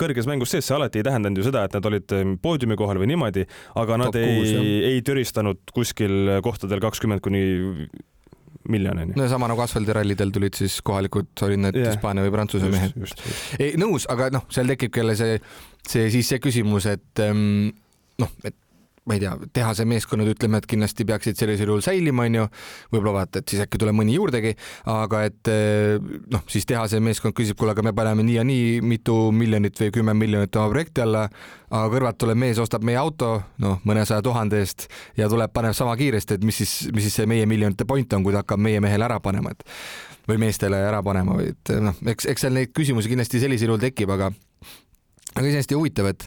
kõrges mängus sees, see alati ei tähendanud ju seda, et nad olid ehm, poodiumi kohal või niimoodi, aga nad Top ei, ei türistanud kuskil kohtadel kakskümmend kuni miljon onju. no sama nagu asfaldirallidel tulid siis kohalikud, olid need yeah. Hispaania või Prantsuse mehed. ei nõus, aga noh, seal tekibki jälle see, see siis see küsimus, et ehm, noh, et ma ei tea, tehase meeskonnad ütleme, et kindlasti peaksid sellisel juhul säilima, onju. võib-olla vaata, et siis äkki tuleb mõni juurdegi, aga et eh, noh, siis tehase meeskond küsib, kuule, aga me paneme nii ja nii mitu miljonit või kümme miljonit oma projekti alla, aga kõrvalt tuleb mees, ostab meie auto, noh, mõnesaja tuhande eest ja tuleb, paneb sama kiiresti, et mis siis, mis siis see meie miljonite point on, kui ta hakkab meie mehele ära panema, et või meestele ära panema või et noh, eks, eks seal neid küsimusi kindlasti sellisel juhul tekib, aga aga iseenesest huvitav, et,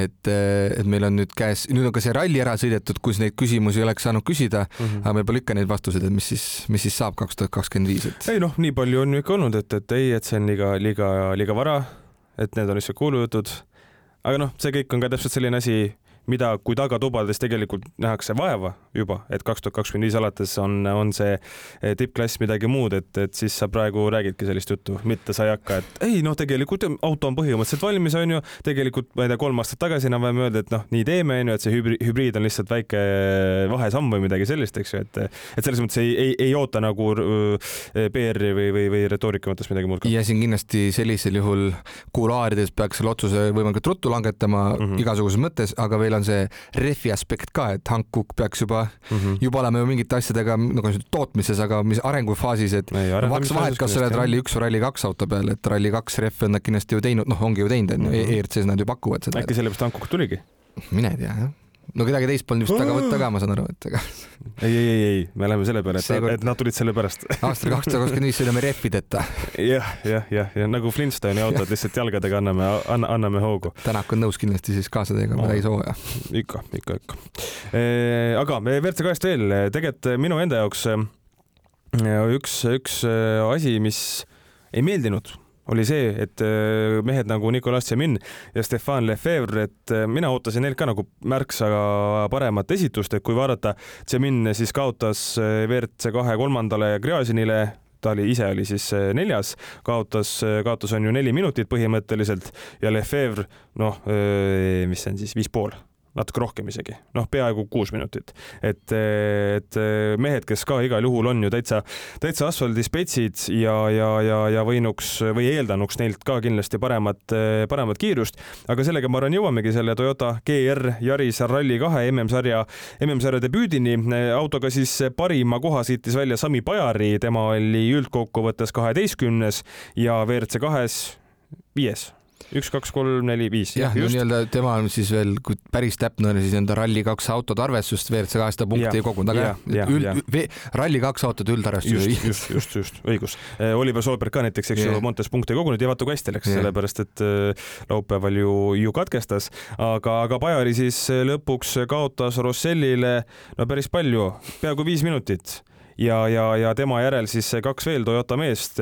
et, et meil on nüüd käes, nüüd on ka see ralli ära sõidetud, kus neid küsimusi oleks saanud küsida mm, -hmm. aga meil pole ikka neid vastuseid, et mis siis, mis siis saab kaks tuhat kakskümmend viis, et. ei noh, nii palju on ju ikka olnud, et, et ei, et see on liiga, liiga, liiga vara, et need on lihtsalt kuulujutud. aga noh, see kõik on ka täpselt selline asi mida, kui tagatubades tegelikult nähakse vaeva juba, et kaks tuhat kakskümmend viis alates on, on see eh, tippklass midagi muud, et, et siis sa praegu räägidki sellist juttu, mitte sa ei hakka, et ei noh, tegelikult auto on põhimõtteliselt valmis, on ju, tegelikult ma ei tea, kolm aastat tagasi enam-vähem öeldi, et noh, nii teeme, on ju, et see hübriid, hübriid on lihtsalt väike vahesamm või midagi sellist, eks ju, et et selles mõttes ei, ei, ei oota nagu äh, PR-i või, või, või retoorika mõttes midagi muud. ja siin kindlasti sellisel juhul kuluaarides peaks selle otsuse võimalikult ruttu langetama mm -hmm. igasuguses mõttes, aga veel on see refi aspekt ka, et Hank Cook peaks juba mm, -hmm. juba olema ju mingite asjadega nagu tootmises, aga mis arengufaasis, et maks vahet, kas sa oled Rally üks või Rally kaks auto peal, et Rally kaks refi on nad kindlasti ju teinud, noh, ongi ju teinud, onju, mhm. ERC-s nad ju pakuvad seda. äkki sellepärast Hank Cook tuligi? mine tea, jah no kedagi teist polnud vist taga võtta ka, ma saan aru, et ega. ei, ei, ei, ei, me läheme selle peale, et, et nad tulid selle pärast. aastal kakssada kakskümmend viis sõidame rehvideta. jah, jah, jah, ja nagu Flintstone'i autod lihtsalt jalgadega anname, anname hoogu. Tänak on nõus kindlasti siis kaasa teiega No. täishooaja. ikka, ikka, ikka. aga WRC kahest veel, tegelikult minu enda jaoks eh, üks, üks eh, asi, mis ei meeldinud, oli see, et eh, mehed nagu Nicolas Tsemin ja Stefan Lefebvre, et eh, mina ootasin neilt ka nagu märksa paremat esitust, et kui vaadata, Tsemin siis kaotas eh, WRC kahe kolmandale Gräzinile ta oli, ise oli siis neljas, kaotas, kaotas on ju neli minutit põhimõtteliselt ja Lefebvre, noh, mis see on siis, viis pool natuke rohkem isegi, noh, peaaegu kuus minutit. et, et mehed, kes ka igal juhul on ju täitsa, täitsa asfaldispetsid ja, ja, ja, ja võinuks või eeldanuks neilt ka kindlasti paremat, paremat kiirust, aga sellega ma arvan, jõuamegi selle Toyota GR Yaris Rally kahe MM-sarja, MM-sarja debüüdini. autoga siis parima koha sõitis välja Sami Pajari, tema oli üldkokkuvõttes kaheteistkümnes ja WRC kahes viies üks, kaks, kolm, neli, viis. jah, no nii-öelda tema on siis veel, kui päris täpne oli, siis enda Rally2 autode arvestust WRC kahest ta punkti Ja, ei kogunud, aga ja, jah ja, üld, ja. üld, Rally2 autode üldarvestus just, just, just, just, õigus. Oliver Solberg ka näiteks, eks ju. Montes punkte ei kogunud ja vaata kui hästi läks, sellepärast et äh, laupäeval ju, ju katkestas, aga, aga Bajari siis lõpuks kaotas Rossellile no päris palju, peaaegu viis minutit ja, ja, ja tema järel siis kaks veel Toyota meest,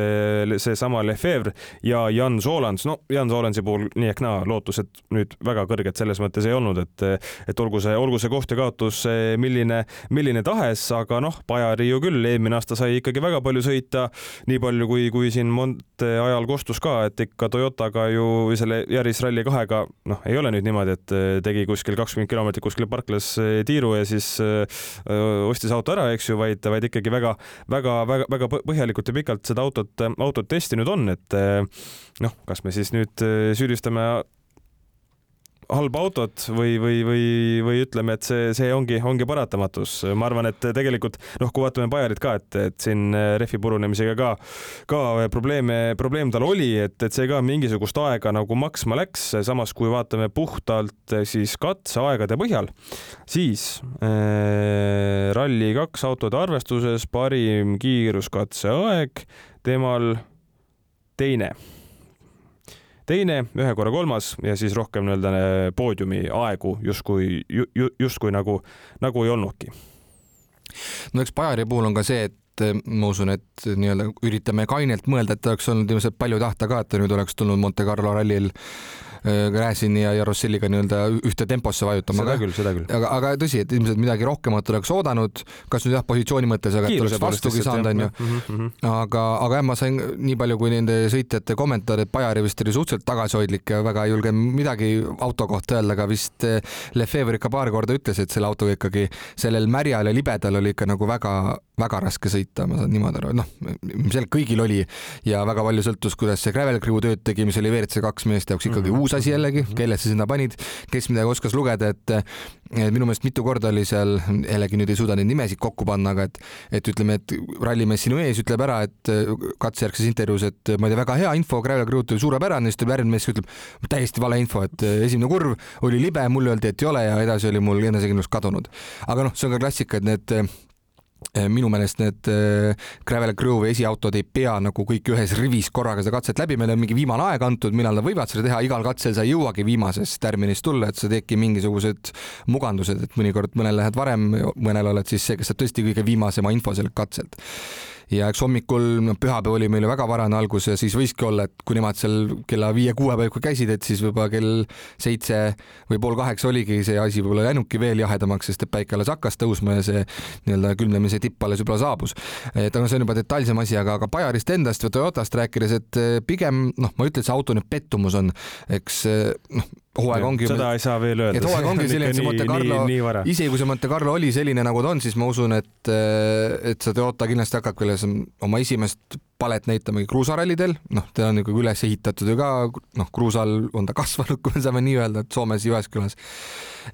seesama Lefebvre ja Jan Solans. no Jan Solansi puhul nii ehk naa lootused nüüd väga kõrged selles mõttes ei olnud, et, et olgu see, olgu see koht ja kaotus milline, milline tahes, aga noh, Bajari ju küll eelmine aasta sai ikkagi väga palju sõita, nii palju kui, kui siin Monte ajal kostus ka, et ikka Toyotaga ju selle Yaris Rally kahega noh, ei ole nüüd niimoodi, et tegi kuskil kakskümmend kilomeetrit kuskil parklas tiiru ja siis öö, ostis auto ära, eks ju, vaid, vaid ikkagi väga, väga, väga, väga põhjalikult ja pikalt seda autot, autot testinud on, et noh, kas me siis nüüd süüdistame halba autot või, või, või, või ütleme, et see, see ongi, ongi paratamatus. ma arvan, et tegelikult noh, kui vaatame Bajarit ka, et, et siin rehvi purunemisega ka, ka probleeme, probleem tal oli, et, et see ka mingisugust aega nagu maksma läks. samas kui vaatame puhtalt siis katseaegade põhjal, siis äh, Rally2 autode arvestuses parim kiiruskatseaeg temal teine teine, ühe korra kolmas ja siis rohkem nii-öelda poodiumi aegu justkui ju, ju, justkui nagu, nagu ei olnudki. no eks Bajari puhul on ka see, et eh, ma usun, et nii-öelda üritame kainelt mõelda, et oleks olnud ilmselt palju tahta ka, et ta nüüd oleks tulnud Monte Carlo rallil Gräzini ja, ja Rosselliga nii-öelda ühte temposse vajutama. seda küll, seda küll. aga, aga tõsi, et ilmselt midagi rohkemat oleks oodanud, kas nüüd jah, positsiooni mõttes, aga et oleks vastugi saanud, onju. Mhm, aga, aga jah, ma sain nii palju, kui nende sõitjate kommentaare, et Bajari vist oli suhteliselt tagasihoidlik ja väga ei julge midagi auto kohta öelda, aga vist eh, Lefebvre ikka paar korda ütles, et selle autoga ikkagi sellel märjal ja libedal oli ikka nagu väga, väga raske sõita, ma saan niimoodi aru, noh, ilmselt kõigil oli ja väga palju sõltus, kuidas see gravel crew tööd tegi, mis oli WRC kaks meeste jaoks ikkagi mm -hmm. uus asi jällegi, kelle sa sinna panid, kes midagi oskas lugeda, et minu meelest mitu korda oli seal, jällegi nüüd ei suuda neid nimesid kokku panna, aga et, et ütleme, et rallimees sinu ees ütleb ära, et katsejärgses intervjuus, et ma ei tea, väga hea info, Gravel Crew'd oli suurepärane, siis tuleb järgmine mees, ütleb täiesti vale info, et esimene kurv oli libe, mulle öeldi, et ei ole ja edasi oli mul enesekindlus kadunud. aga noh, see on ka klassika, et need minu meelest need Gravel Crew esiautod ei pea nagu kõik ühes rivis korraga seda katset läbi, meil on mingi viimane aeg antud, millal nad võivad seda teha, igal katsel sa ei jõuagi viimasest tärminist tulla, et sa teedki mingisugused mugandused, et mõnikord mõnel lähed varem, mõnel oled siis see, kes saab tõesti kõige viimasema info sellelt katselt ja eks hommikul, no pühapäev oli meil ju väga varane algus ja siis võiski olla, et kui nemad seal kella viie-kuue paiku käisid, et siis võib-olla kell seitse või pool kaheksa oligi see asi võib-olla läinudki veel jahedamaks, sest et päike alles hakkas tõusma ja see nii-öelda külmemise tipp alles võib-olla saabus. et aga see on juba detailsem asi, aga, aga Bajarist endast või Toyotast rääkides, et pigem noh, ma ei ütle, et see auto nüüd pettumus on, eks noh, hooaeg ongi. seda ei saa veel öelda. et hooaeg ongi selline, et see Monte Carlo, isegi kui see Monte Carlo oli selline, nagu ta on, siis ma usun, et, et see Toyota kindlasti hakkab, kelles oma esimest palet näitamegi kruusarallidel, noh, ta on ikkagi üles ehitatud ju ka, noh, kruusal on ta kasvanud, kui me saame nii öelda, et Soomes Jyväskylas.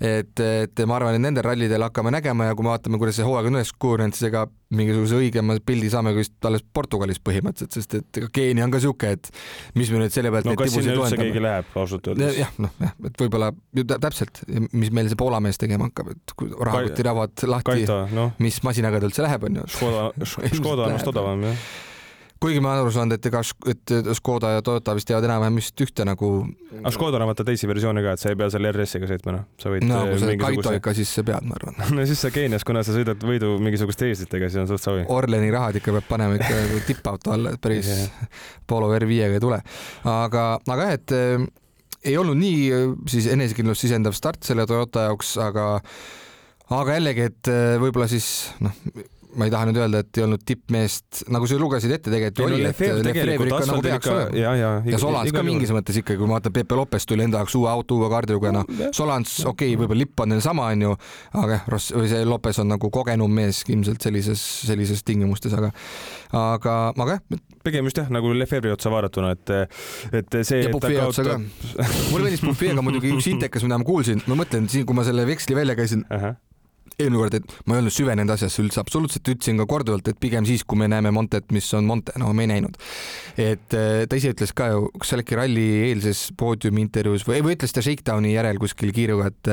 et, et ma arvan, et nendel rallidel hakkame nägema ja kui me vaatame, kuidas see hooaeg on üles kujunenud, siis ega mingisuguse õigema pildi saame vist alles Portugalis põhimõtteliselt, sest et ega Keenia on ka sihuke, et mis me nüüd selle pealt no kas sinna üldse keegi läheb ausalt öeldes? jah, noh, jah, et võib-olla täpselt, mis meil see Poola mees tegema hakkab, et kui rahakotiravad lahti, no. mis masinaga ta üldse läheb, onju. Škoda, Škoda on vist odavam, jah kuigi ma olen aru saanud, et ega, et Škoda ja Toyota vist teevad enam-vähem vist ühte nagu. aga Škodal on vaata teisi versioone ka, et sa ei pea seal RS-iga sõitma, noh, sa võid. no kui sa mingisuguse... Kaito ikka, siis sa pead, ma arvan no siis sa Keenias, kuna sa sõidad võidu mingisuguste eeslitega, siis on suht savi. Orleni rahad ikka peab panema ikka nagu tippauto alla, et päris yeah. Polo R5-ga ei tule. aga, aga jah, et äh, ei olnud nii äh, siis enesekindlust sisendav start selle Toyota jaoks, aga aga jällegi, et äh, võib-olla siis noh, ma ei taha nüüd öelda, et ei olnud tippmeest, nagu sa lugesid ette, tegelikult oli, et Lefebvre ikka nagu peaks olema. ja, ja, ja Solans ka mingis mõttes ikkagi, kui ma vaatan, Pepe Lopes tuli enda jaoks uue auto, uue kaardiga, noh, Solans, okei okay,, võib-olla lipp on neil sama, onju, aga jah, Ross või see Lopes on nagu kogenum mees ilmselt sellises, sellises tingimustes, aga, aga, aga jah. pigem just jah, nagu Lefebvre otsa vaadatuna, et, et see. ja Puffy otsa ka. mulle meeldis Puffy, aga muidugi üks intekas, mida ma kuulsin, ma mõtlen siin, kui ma selle veksli välja käisin uh. -huh eelmine kord, et ma ei olnud süvenenud asjasse üldse absoluutselt, ütlesin ka korduvalt, et pigem siis, kui me näeme Montet, mis on Monte, no me ei näinud. et äh, ta ise ütles ka ju, kas see oli äkki ralli eilses poodiumi intervjuus või, või ütles ta Shakedowni järel kuskil kiiruga, et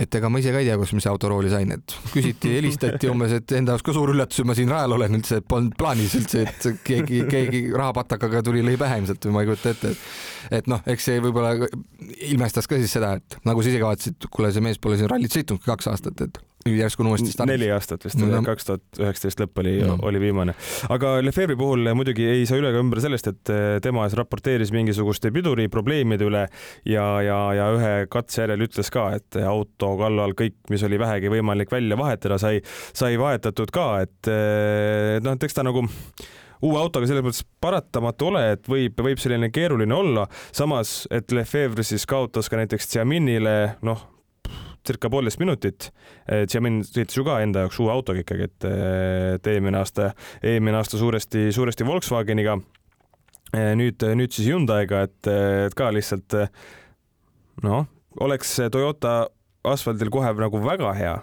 et ega ma ise ka ei tea, kus ma see autorooli sain, et küsiti, helistati umbes, et enda jaoks ka suur üllatus, et ma siin rajal olen üldse, polnud plaanis üldse, et keegi, keegi rahapatakaga tuli, lõi pähe ilmselt või ma ei kujuta ette, et et noh, eks see võib-olla ilmestas ka siis seda, et nagu sa ise ka vaatasid, kuule, see mees pole siin rallit sõitnudki kaks aastat, et järsku on uuesti stardis. neli aastat vist no,, kaks tuhat üheksateist lõpp oli no., oli viimane. aga Lefebvre'i puhul muidugi ei saa üle ega ümber sellest, et eh, tema raporteeris mingisuguste piduriprobleemide üle ja, ja, ja ühe katse järel ütles ka, et auto kallal kõik, mis oli vähegi võimalik välja vahetada, sai, sai vahetatud ka, et noh, et eks ta nagu uue autoga selles mõttes paratamatu ole, et võib, võib selline keeruline olla, samas et Lefebvre siis kaotas ka näiteks Xiaminile, noh, circa poolteist minutit. Xiamin sõitis ju ka enda jaoks uue autoga ikkagi, et, et eelmine aasta, eelmine aasta suuresti, suuresti Volkswageniga. nüüd, nüüd siis Hyundai'ga, et, et ka lihtsalt noh, oleks Toyota asfaldil kohe nagu väga hea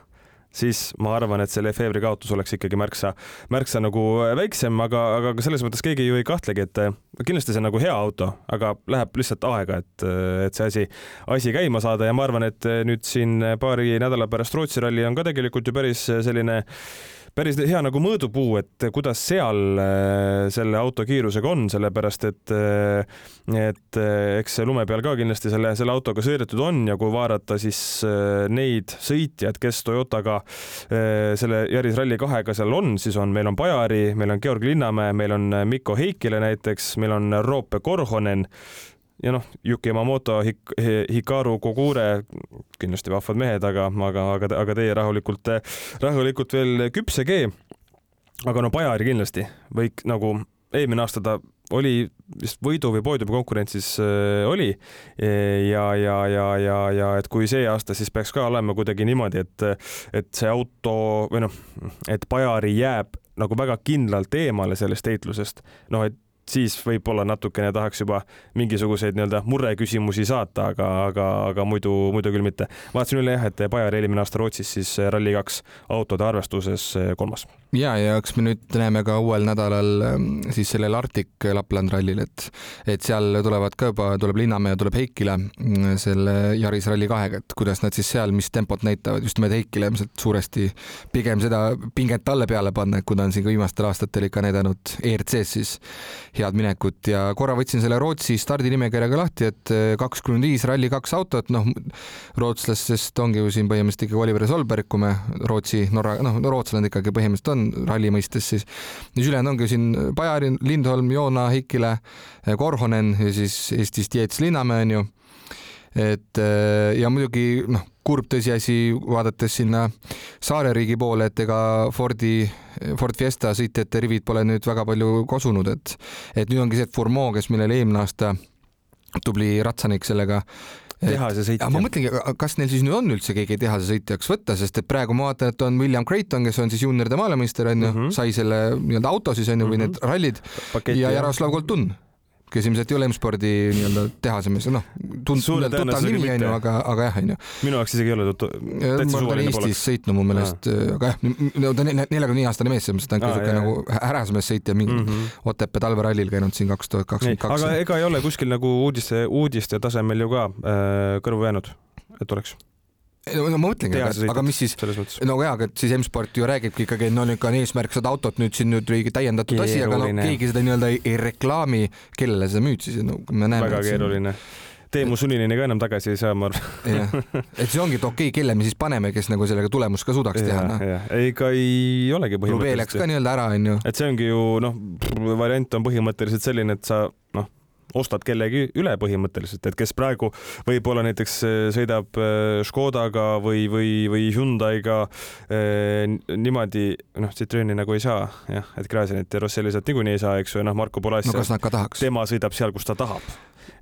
siis ma arvan, et see Lefebvre'i kaotus oleks ikkagi märksa, märksa nagu väiksem, aga, aga selles mõttes keegi ju ei kahtlegi, et kindlasti see on nagu hea auto, aga läheb lihtsalt aega, et, et see asi, asi käima saada ja ma arvan, et nüüd siin paari nädala pärast Rootsi ralli on ka tegelikult ju päris selline päris hea nagu mõõdupuu, et kuidas seal äh, selle auto kiirusega on, sellepärast et äh, et äh, eks lume peal ka kindlasti selle, selle autoga sõidetud on ja kui vaadata siis neid sõitjaid, kes Toyotaga selle Yaris Rally2-ga seal on, siis on, meil on Pajari, meil on Georg Linnamäe, meil on Mikko Heikile näiteks, meil on Roope Korhonen ja noh, Yuki Yamamoto Hik,, Hikaru Kogure, kindlasti vahvad mehed, aga, aga, aga, aga teie rahulikult, rahulikult veel küpse G. aga no Bajari kindlasti võik nagu eelmine aasta ta oli vist võidu või poodiumi konkurentsis äh, oli ja, ja, ja, ja, ja et kui see aasta siis peaks ka olema kuidagi niimoodi, et, et see auto või noh, et Bajari jääb nagu väga kindlalt eemale sellest heitlusest, noh, et siis võib-olla natukene tahaks juba mingisuguseid nii-öelda mureküsimusi saata, aga, aga, aga muidu, muidu küll mitte. vaatasin üle jah, et Bayer eelmine aasta Rootsis siis Rally2 autode arvestuses kolmas. ja, ja eks me nüüd näeme ka uuel nädalal ähm, siis sellel Arctic Lapland rallil, et, et seal tulevad ka juba, tuleb Linnamäe ja tuleb Heikile mm, selle Yaris Rally2-ga, et kuidas nad siis seal, mis tempot näitavad, just nimelt Heikile ilmselt suuresti pigem seda pinget talle peale panna, et kui ta on siin ka viimastel aastatel ikka näidanud ERC-s siis head minekut. Ja korra võtsin selle Rootsi stardinimekirjaga lahti, et eh, kakskümmend viis Rally2 autot, noh, rootslastest ongi ju siin põhimõtteliselt ikkagi Oliver Solberg, kui me Rootsi, Norra, noh, rootslased ikkagi põhimõtteliselt on ralli mõistes siis. siis ülejäänud ongi siin Bajarin, Lindholm, Joona, Heikile, eh, Korhonen ja siis Eestist Jeets Linnamäe on ju et eh, ja muidugi noh, kurb tõsiasi, vaadates sinna saareriigi poole, et ega Fordi, Ford Fiesta sõitjate rivid pole nüüd väga palju kosunud, et et nüüd ongi see Fourmeau, kes millele eelmine aasta tubli ratsanik sellega tehase sõitja. ma mõtlengi, kas neil siis nüüd on üldse keegi tehase sõitjaks võtta, sest et praegu ma vaatan, et on William Creighton, kes on siis juunioride maailmameister onju mm, -hmm. sai selle nii-öelda auto siis onju mm -hmm. või need rallid Paketi, ja Jaroslav Koltun kes ilmselt ei ole M-spordi nii-öelda tehase mees, noh, tuttav nimi onju, aga, aga jah, onju. minu jaoks isegi ei ole tuttav. ma olen Eestis sõitnud mu meelest, aga jah, no ta on neljakümne viie aastane mees, selles mõttes ta on siuke nagu härrasmees sõitja, mingi mm -hmm. Otepää talverallil käinud siin kaks tuhat kakskümmend kaks. aga ega ei ole kuskil nagu uudiste, uudiste tasemel ju ka äh, kõrvu jäänud, et oleks no ma mõtlengi, aga, aga mis siis, no jaa, aga siis M-sport ju räägibki ikkagi, no nüüd on eesmärk seda autot nüüd siin nüüd riigi täiendatud asi, aga no keegi seda nii-öelda ei, ei reklaami, kellele sa müüd siis, no me näeme. väga keeruline Teemu Suninini ka enam tagasi ei saa, ma arvan. et see ongi, et okei okay,, kelle me siis paneme, kes nagu sellega tulemust ka suudaks ja, teha, noh. ei, ega ei olegi põhimõtteliselt. Rube läks ka nii-öelda ära, onju. et see ongi ju noh, variant on põhimõtteliselt selline, et sa noh, ostad kellegi üle põhimõtteliselt, et kes praegu võib-olla näiteks äh, sõidab äh, Škodaga või, või, või Hyundai'ga eh, niimoodi, noh, Citroeni nagu ei saa jah, et Gräzinit ja Rosselli sealt niikuinii ei saa, eks ju, noh, Marko Polass no,, tema sõidab seal, kus ta tahab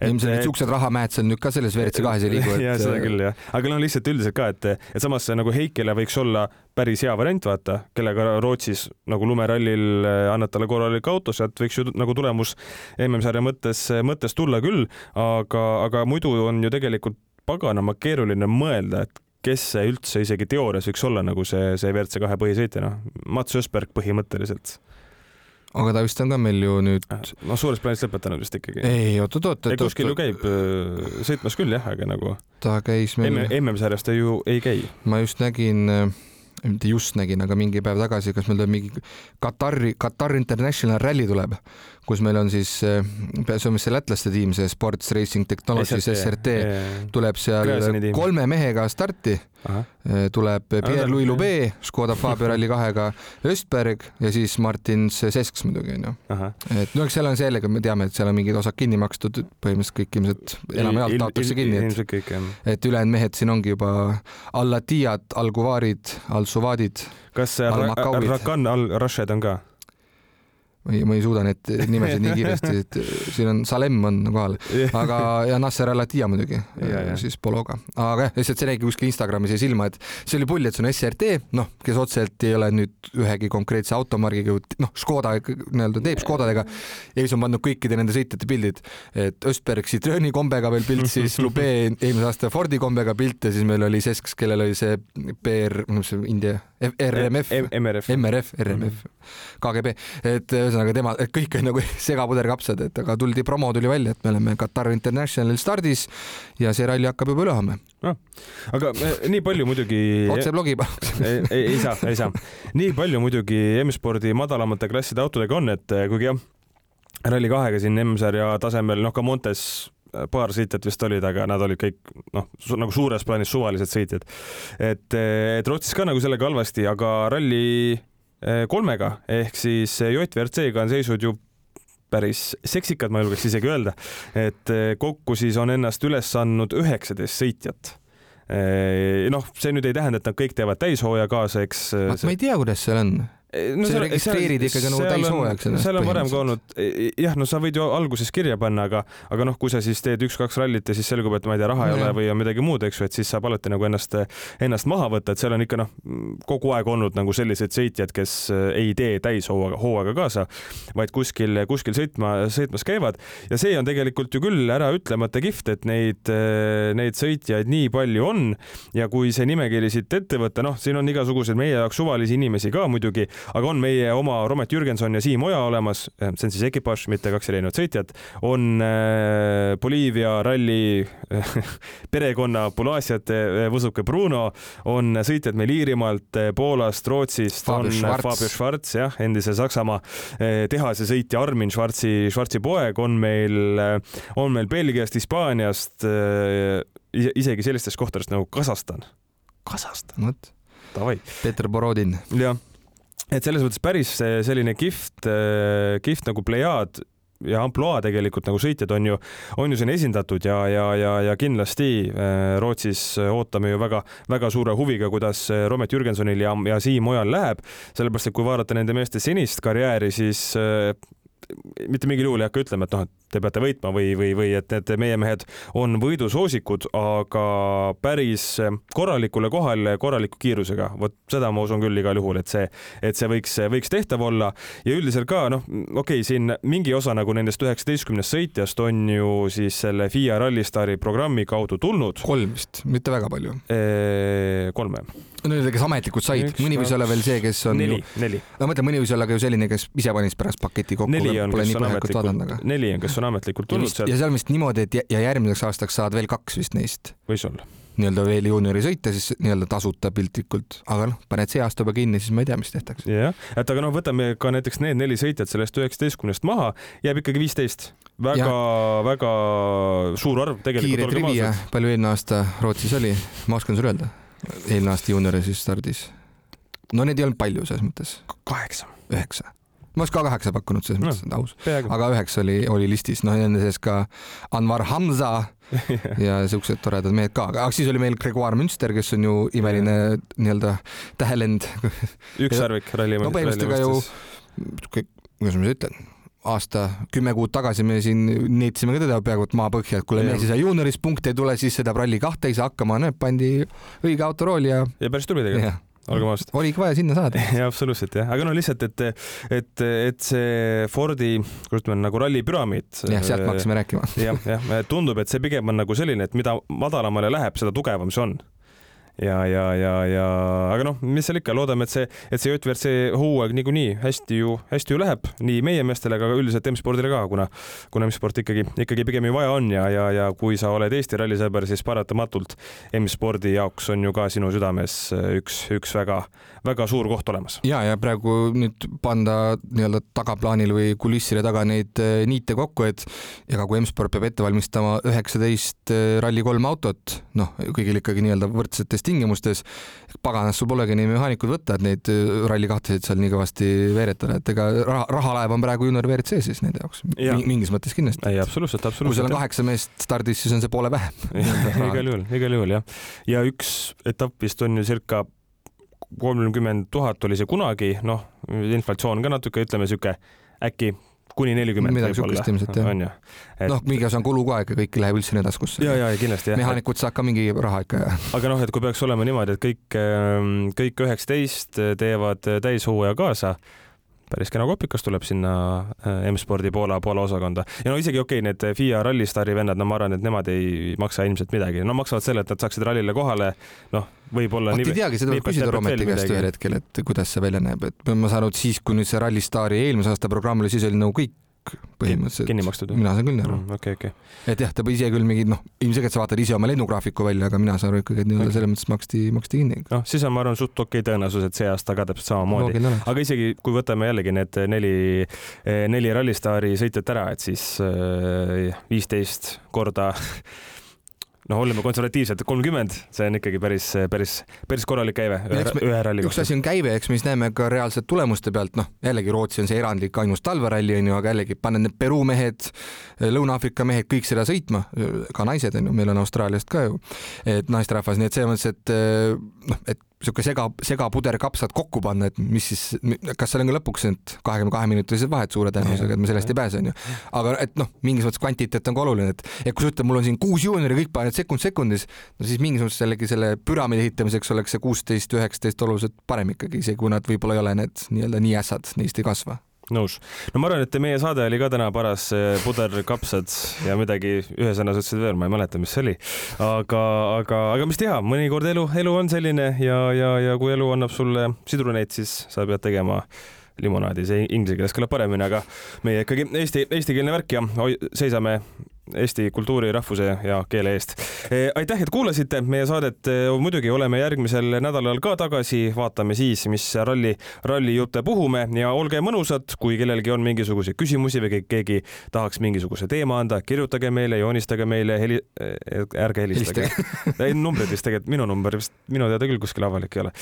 ilmselt need siuksed rahamäed seal nüüd ka selles WRC kahes ei liigu ja seda küll jah, aga no lihtsalt üldiselt ka, et, et samas nagu Heikile võiks olla päris hea variant, vaata, kellega Rootsis nagu lumerallil eh, annad talle korralik auto, sealt võiks ju nagu tulemus MM-sarja mõttes, mõttes tulla küll, aga, aga muidu on ju tegelikult paganama keeruline mõelda, et kes see üldse isegi teoorias võiks olla nagu see, see WRC kahe põhisõitja, noh, Mats Ösberg põhimõtteliselt aga ta vist on ka meil ju nüüd. no suures plaanis lõpetanud vist ikkagi. ei, oot-oot-oot. ei, kuskil ju käib äh, sõitmas küll jah, aga nagu. ta käis meil. MM-sarjas ta ju ei käi. ma just nägin äh, mitte just nägin, aga mingi päev tagasi, kas meil tuleb mingi Katari, Katar International Rally tuleb, kus meil on siis, äh, see on vist see lätlaste tiim, see Sports Racing Technologies SRT, tuleb seal kolme mehega starti. Äh, tuleb Pierre-Louis Lube Škoda Fabia Rally2-ga, Östberg ja siis Martin Sesks muidugi onju. et no eks seal on sellega, me teame, et seal on mingid osad kinni makstud, põhimõtteliselt kõik ilmselt enamjaolt taotakse kinni, et, et ülejäänud mehed siin ongi juba Al-Latiyad, Al-Guvarid, Al-Suvadid. kas Rakan Al-Rashid on ka? Ma ei, ma ei suuda neid nimesid nii kiiresti, et siin on Salem on kohal, aga ja Nasser Al-Attiyah muidugi, siis Pologa, aga jah, lihtsalt see nägi kuskil Instagramis jäi silma, et see oli pull, et see on SRT, noh, kes otseselt ei ole nüüd ühegi konkreetse automargiga, noh, Škoda nii-öelda teeb Škodadega. Ja siis on pannud kõikide nende sõitjate pildid, et Östberg Citrooni kombega veel pilt, siis Lube eelmise aasta Fordi kombega pilt ja siis meil oli Sesks, kellel oli see PR, noh, see India RMF, MRF, MRF, RMF, KGB, et ühesõnaga tema, kõik on nagu segapuderkapsad, et aga tuldi, promo tuli välja, et me oleme Katar Internationalil stardis ja see ralli hakkab juba üle homme no,. aga eh, nii palju muidugi. otse blogi ei, ei, ei saa, ei saa. nii palju muidugi M-spordi madalamate klasside autodega on, et eh, kuigi jah, Rally2-ga siin M-sarja tasemel, noh ka Montes paar sõitjat vist olid, aga nad olid kõik noh, nagu suures plaanis suvalised sõitjad. et, et Rootsis ka nagu sellega halvasti, aga ralli eh, kolmega ehk siis JVRC-ga on seisud ju päris seksikad, ma julgeks isegi öelda, et eh, kokku siis on ennast üles andnud üheksateist sõitjat eh, noh, see nüüd ei tähenda, et nad kõik teevad täishooaja kaasa, eks. ma ei tea, kuidas seal on no, sa registreerid seal, ikkagi nagu täishooajaks seal on varem ka olnud, jah, no sa võid ju alguses kirja panna, aga, aga noh, kui sa siis teed üks-kaks rallit ja siis selgub, et ma ei tea, raha no, ei ole või on midagi muud, eks ju, et siis saab alati nagu ennast, ennast maha võtta, et seal on ikka noh, kogu aeg olnud nagu selliseid sõitjad, kes ei tee täishooaga, hooaega kaasa, vaid kuskil, kuskil sõitma, sõitmas käivad. Ja see on tegelikult ju küll äraütlemata kihvt, et neid, neid sõitjaid nii palju on. Ja kui see nimekiri siit ette võtta, noh, siin on igasuguseid meie jaoks suvalisi inimesi ka muidugi, aga on meie oma Romet Jürgenson ja Siim Oja olemas, eh, see on siis ekipaaž, mitte kaks erinevat sõitjat, on äh, Boliivia ralli perekonna Pulaasiate Võsuke Bruno, on sõitjad meil Iirimaalt, Poolast, Rootsist, on Fabio Schwarz, jah, endise Saksamaa tehase sõitja Armin Schwarzi, Schwarzi poeg, on meil, on meil Belgiast, Hispaaniast, isegi sellistest kohtadest nagu Kasahstan. Kasahstan. vot. Peeter Borodin. jah et selles mõttes päris selline kihvt, äh, kihvt nagu plejaad ja ampluaa tegelikult nagu sõitjad on ju, on ju siin esindatud ja, ja, ja, ja kindlasti äh, Rootsis ootame ju väga-väga suure huviga, kuidas Romet Jürgensonil ja, ja Siim Ojal läheb, sellepärast et kui vaadata nende meeste senist karjääri, siis äh, mitte mingil juhul ei hakka ütlema, et noh, et te peate võitma või, või, või et need meie mehed on võidusoosikud, aga päris korralikule kohale korraliku kiirusega, vot seda ma usun küll igal juhul, et see, et see võiks, võiks tehtav olla ja üldiselt ka noh, okei okay,, siin mingi osa nagu nendest üheksateistkümnest sõitjast on ju siis selle FIA Rallystaari programmi kaudu tulnud. kolm vist, mitte väga palju. kolme Need, kes ametlikult said, mõni võis olla veel see, kes on neli, neli. no ma mõtlen, mõni võis olla ka ju selline, kes ise panis pärast paketi kokku. neli on, kes on ametlikult, neli on, kes on ametlikult tulnud sealt. ja seal vist niimoodi, et ja järgmiseks aastaks saad veel kaks vist neist. võis olla nii-öelda veel juuniori sõita siis nii-öelda tasuta piltlikult, aga noh, paned see aasta juba kinni, siis ma ei tea, mis tehtakse. jah, et aga noh, võtame ka näiteks need neli sõitjat sellest üheksateistkümnest maha, jääb ikkagi viisteist. väga-väga suur arv tegelikult. kiire trivia, palju eelmine aasta Rootsis oli, ma oskan sulle öelda eelmine aasta juuniori siis stardis. no neid ei olnud palju selles mõttes. kaheksa. üheksa. ma oleks ka kaheksa pakkunud selles mõttes no,, aus. aga üheksa oli, oli listis, noh nende sees ka Anvar Hamza ja siuksed toredad mehed ka, aga siis oli meil Gregoire Münster, kes on ju imeline nii-öelda tähelend. ükssarvik ralli. no põhimõtteliselt ega ju, kuidas ma nüüd ütlen aasta, kümme kuud tagasi me siin neetsime ka teda peaaegu et maapõhja, et kuule, mees ei saa juunioris punkte ei tule, siis sõidab Rally kahte, ei saa hakkama, näed, pandi õige autorooli ja. ja päris tubli tegelikult olgem ausad. oligi vaja sinna saada. jaa, absoluutselt jah, aga no lihtsalt, et, et, et see Fordi, kuidas ütleme, nagu ralli püramiid. jah, sealt me hakkasime rääkima. jah, jah, tundub, et see pigem on nagu selline, et mida madalamale läheb, seda tugevam see on ja, ja, ja, ja aga noh, mis seal ikka, loodame, et see, et see JVRC hooaeg niikuinii hästi ju, hästi ju läheb nii meie meestele, aga üldiselt M-spordile ka, kuna, kuna M-sport ikkagi, ikkagi pigem ju vaja on ja, ja, ja kui sa oled Eesti rallisõber, siis paratamatult M-spordi jaoks on ju ka sinu südames üks, üks väga, väga suur koht olemas. ja, ja praegu nüüd panda nii-öelda tagaplaanil või kulisside taga neid eh, niite kokku, et ega kui M-sport peab ette valmistama üheksateist eh, Rally3 autot, noh, kõigil ikkagi nii-öelda võrdsetes tingimustes. paganas, sul polegi nii mehaanikuid võtta, et neid ralli kahtesid seal nii kõvasti veeretada, et ega raha, rahalaev on praegu juunior WRC siis nende jaoks ja. mingis mõttes kindlasti. ei, absoluutselt, absoluutselt. kui sul on kaheksa meest stardis, siis on see poole vähem igal juhul, igal juhul jah. ja üks etapp vist on ju circa kolmkümmend tuhat oli see kunagi, noh, inflatsioon ka natuke, ütleme sihuke äkki kuni nelikümmend midagi siukest ilmselt jah. on ju et.... noh, mingi osa on kulu ka ikka, kõik ei lähe üldse nii taskusse. ja, ja kindlasti jah. mehaanikud saab ka mingi raha ikka ja. aga noh, et kui peaks olema niimoodi, et kõik, ähm, kõik üheksateist teevad täishooaja kaasa päris kena kopikas tuleb sinna äh, M-spordi Poola, Poola osakonda. Ja no isegi okei okay,, need FIA Rallystaari vennad, no ma arvan, et nemad ei maksa ilmselt midagi, no maksavad selle, et nad saaksid rallile kohale, noh, võib-olla. vot ei teagi, seda võib küsida Rometi käest ühel hetkel, et kuidas see välja näeb, et ma saan aru, et siis, kui nüüd see Rallystaari eelmise aasta programm oli, siis oli nagu kõik põhimõtteliselt. kinni makstud? mina saan küll nii aru mm,. okei okay,, okei okay.. et jah, ta ise küll mingi noh, ilmselgelt sa vaatad ise oma lennugraafiku välja, aga mina saan aru ikkagi, et nii-öelda okay. selles mõttes maksti, maksti kinni. noh, siis on, ma arvan, suht okei okay tõenäosus, et see aasta ka täpselt samamoodi. aga isegi kui võtame jällegi need neli, neli Rallystaari sõitjat ära, et siis äh, viisteist korda noh, oleme konservatiivsed, kolmkümmend, see on ikkagi päris, päris, päris korralik käive ühe, ühe ralli kohta. üks asi on käive, eks me siis näeme ka reaalselt tulemuste pealt, noh jällegi Rootsi on see erandlik ainus talveralli onju, aga jällegi paned need Peruu mehed, Lõuna-Aafrika mehed kõik seda sõitma, ka naised onju, meil on Austraaliast ka ju, et naisterahvas, nii et selles mõttes, et noh, et sihuke sega, segapuder kapsad kokku panna, et mis siis, kas seal on ka lõpuks need kahekümne kahe minutilised vahed suure tõenäosusega, et me sellest ei pääse, onju. aga et noh, mingis mõttes kvantiteet on ka oluline, et, et kui sa ütled, mul on siin kuus juuniori, kõik panevad sekund sekundis, no siis mingis mõttes jällegi selle püramiidi ehitamiseks oleks see kuusteist, üheksateist oluliselt parem ikkagi, isegi kui nad võib-olla ei ole need nii-öelda nii ässad, neist ei kasva nõus. no ma arvan, et meie saade oli ka täna paras eh, puderkapsad ja midagi ühe sõna sa ütlesid veel, ma ei mäleta, mis see oli. aga, aga, aga mis teha, mõnikord elu, elu on selline ja, ja, ja kui elu annab sulle sidruneid, siis sa pead tegema limonaadi, see inglise keeles kõlab paremini, aga meie ikkagi eesti, eestikeelne värk ja seisame Eesti kultuuri, rahvuse ja keele eest. Eh, aitäh, et kuulasite meie saadet. Eh, muidugi oleme järgmisel nädalal ka tagasi, vaatame siis, mis ralli, rallijutte puhume ja olge mõnusad, kui kellelgi on mingisuguseid küsimusi või keegi tahaks mingisuguse teema anda, kirjutage meile, joonistage meile, heli-, eh, ärge helistage. ei, numbrid vist tegelikult, minu number vist minu teada küll kuskil avalik ei ole.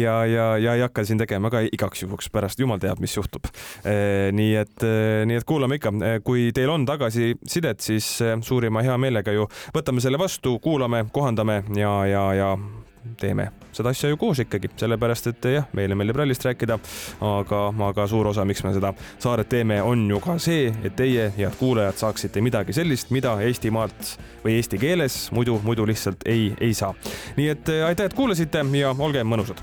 ja, ja, ja ei hakka siin tegema ka igaks juhuks, pärast jumal teab, mis juhtub. nii et, nii et kuulame ikka, kui teil on tagasi sidet, siis eh, suurima heameelega ju võtame selle vastu, kuulame, kohandame ja, ja, ja teeme seda asja ju koos ikkagi, sellepärast et jah, meile meeldib rallist rääkida, aga, aga suur osa, miks me seda saaret teeme, on ju ka see, et teie, head kuulajad, saaksite midagi sellist, mida Eestimaalt või eesti keeles muidu, muidu lihtsalt ei, ei saa. nii et aitäh, et kuulasite ja olge mõnusad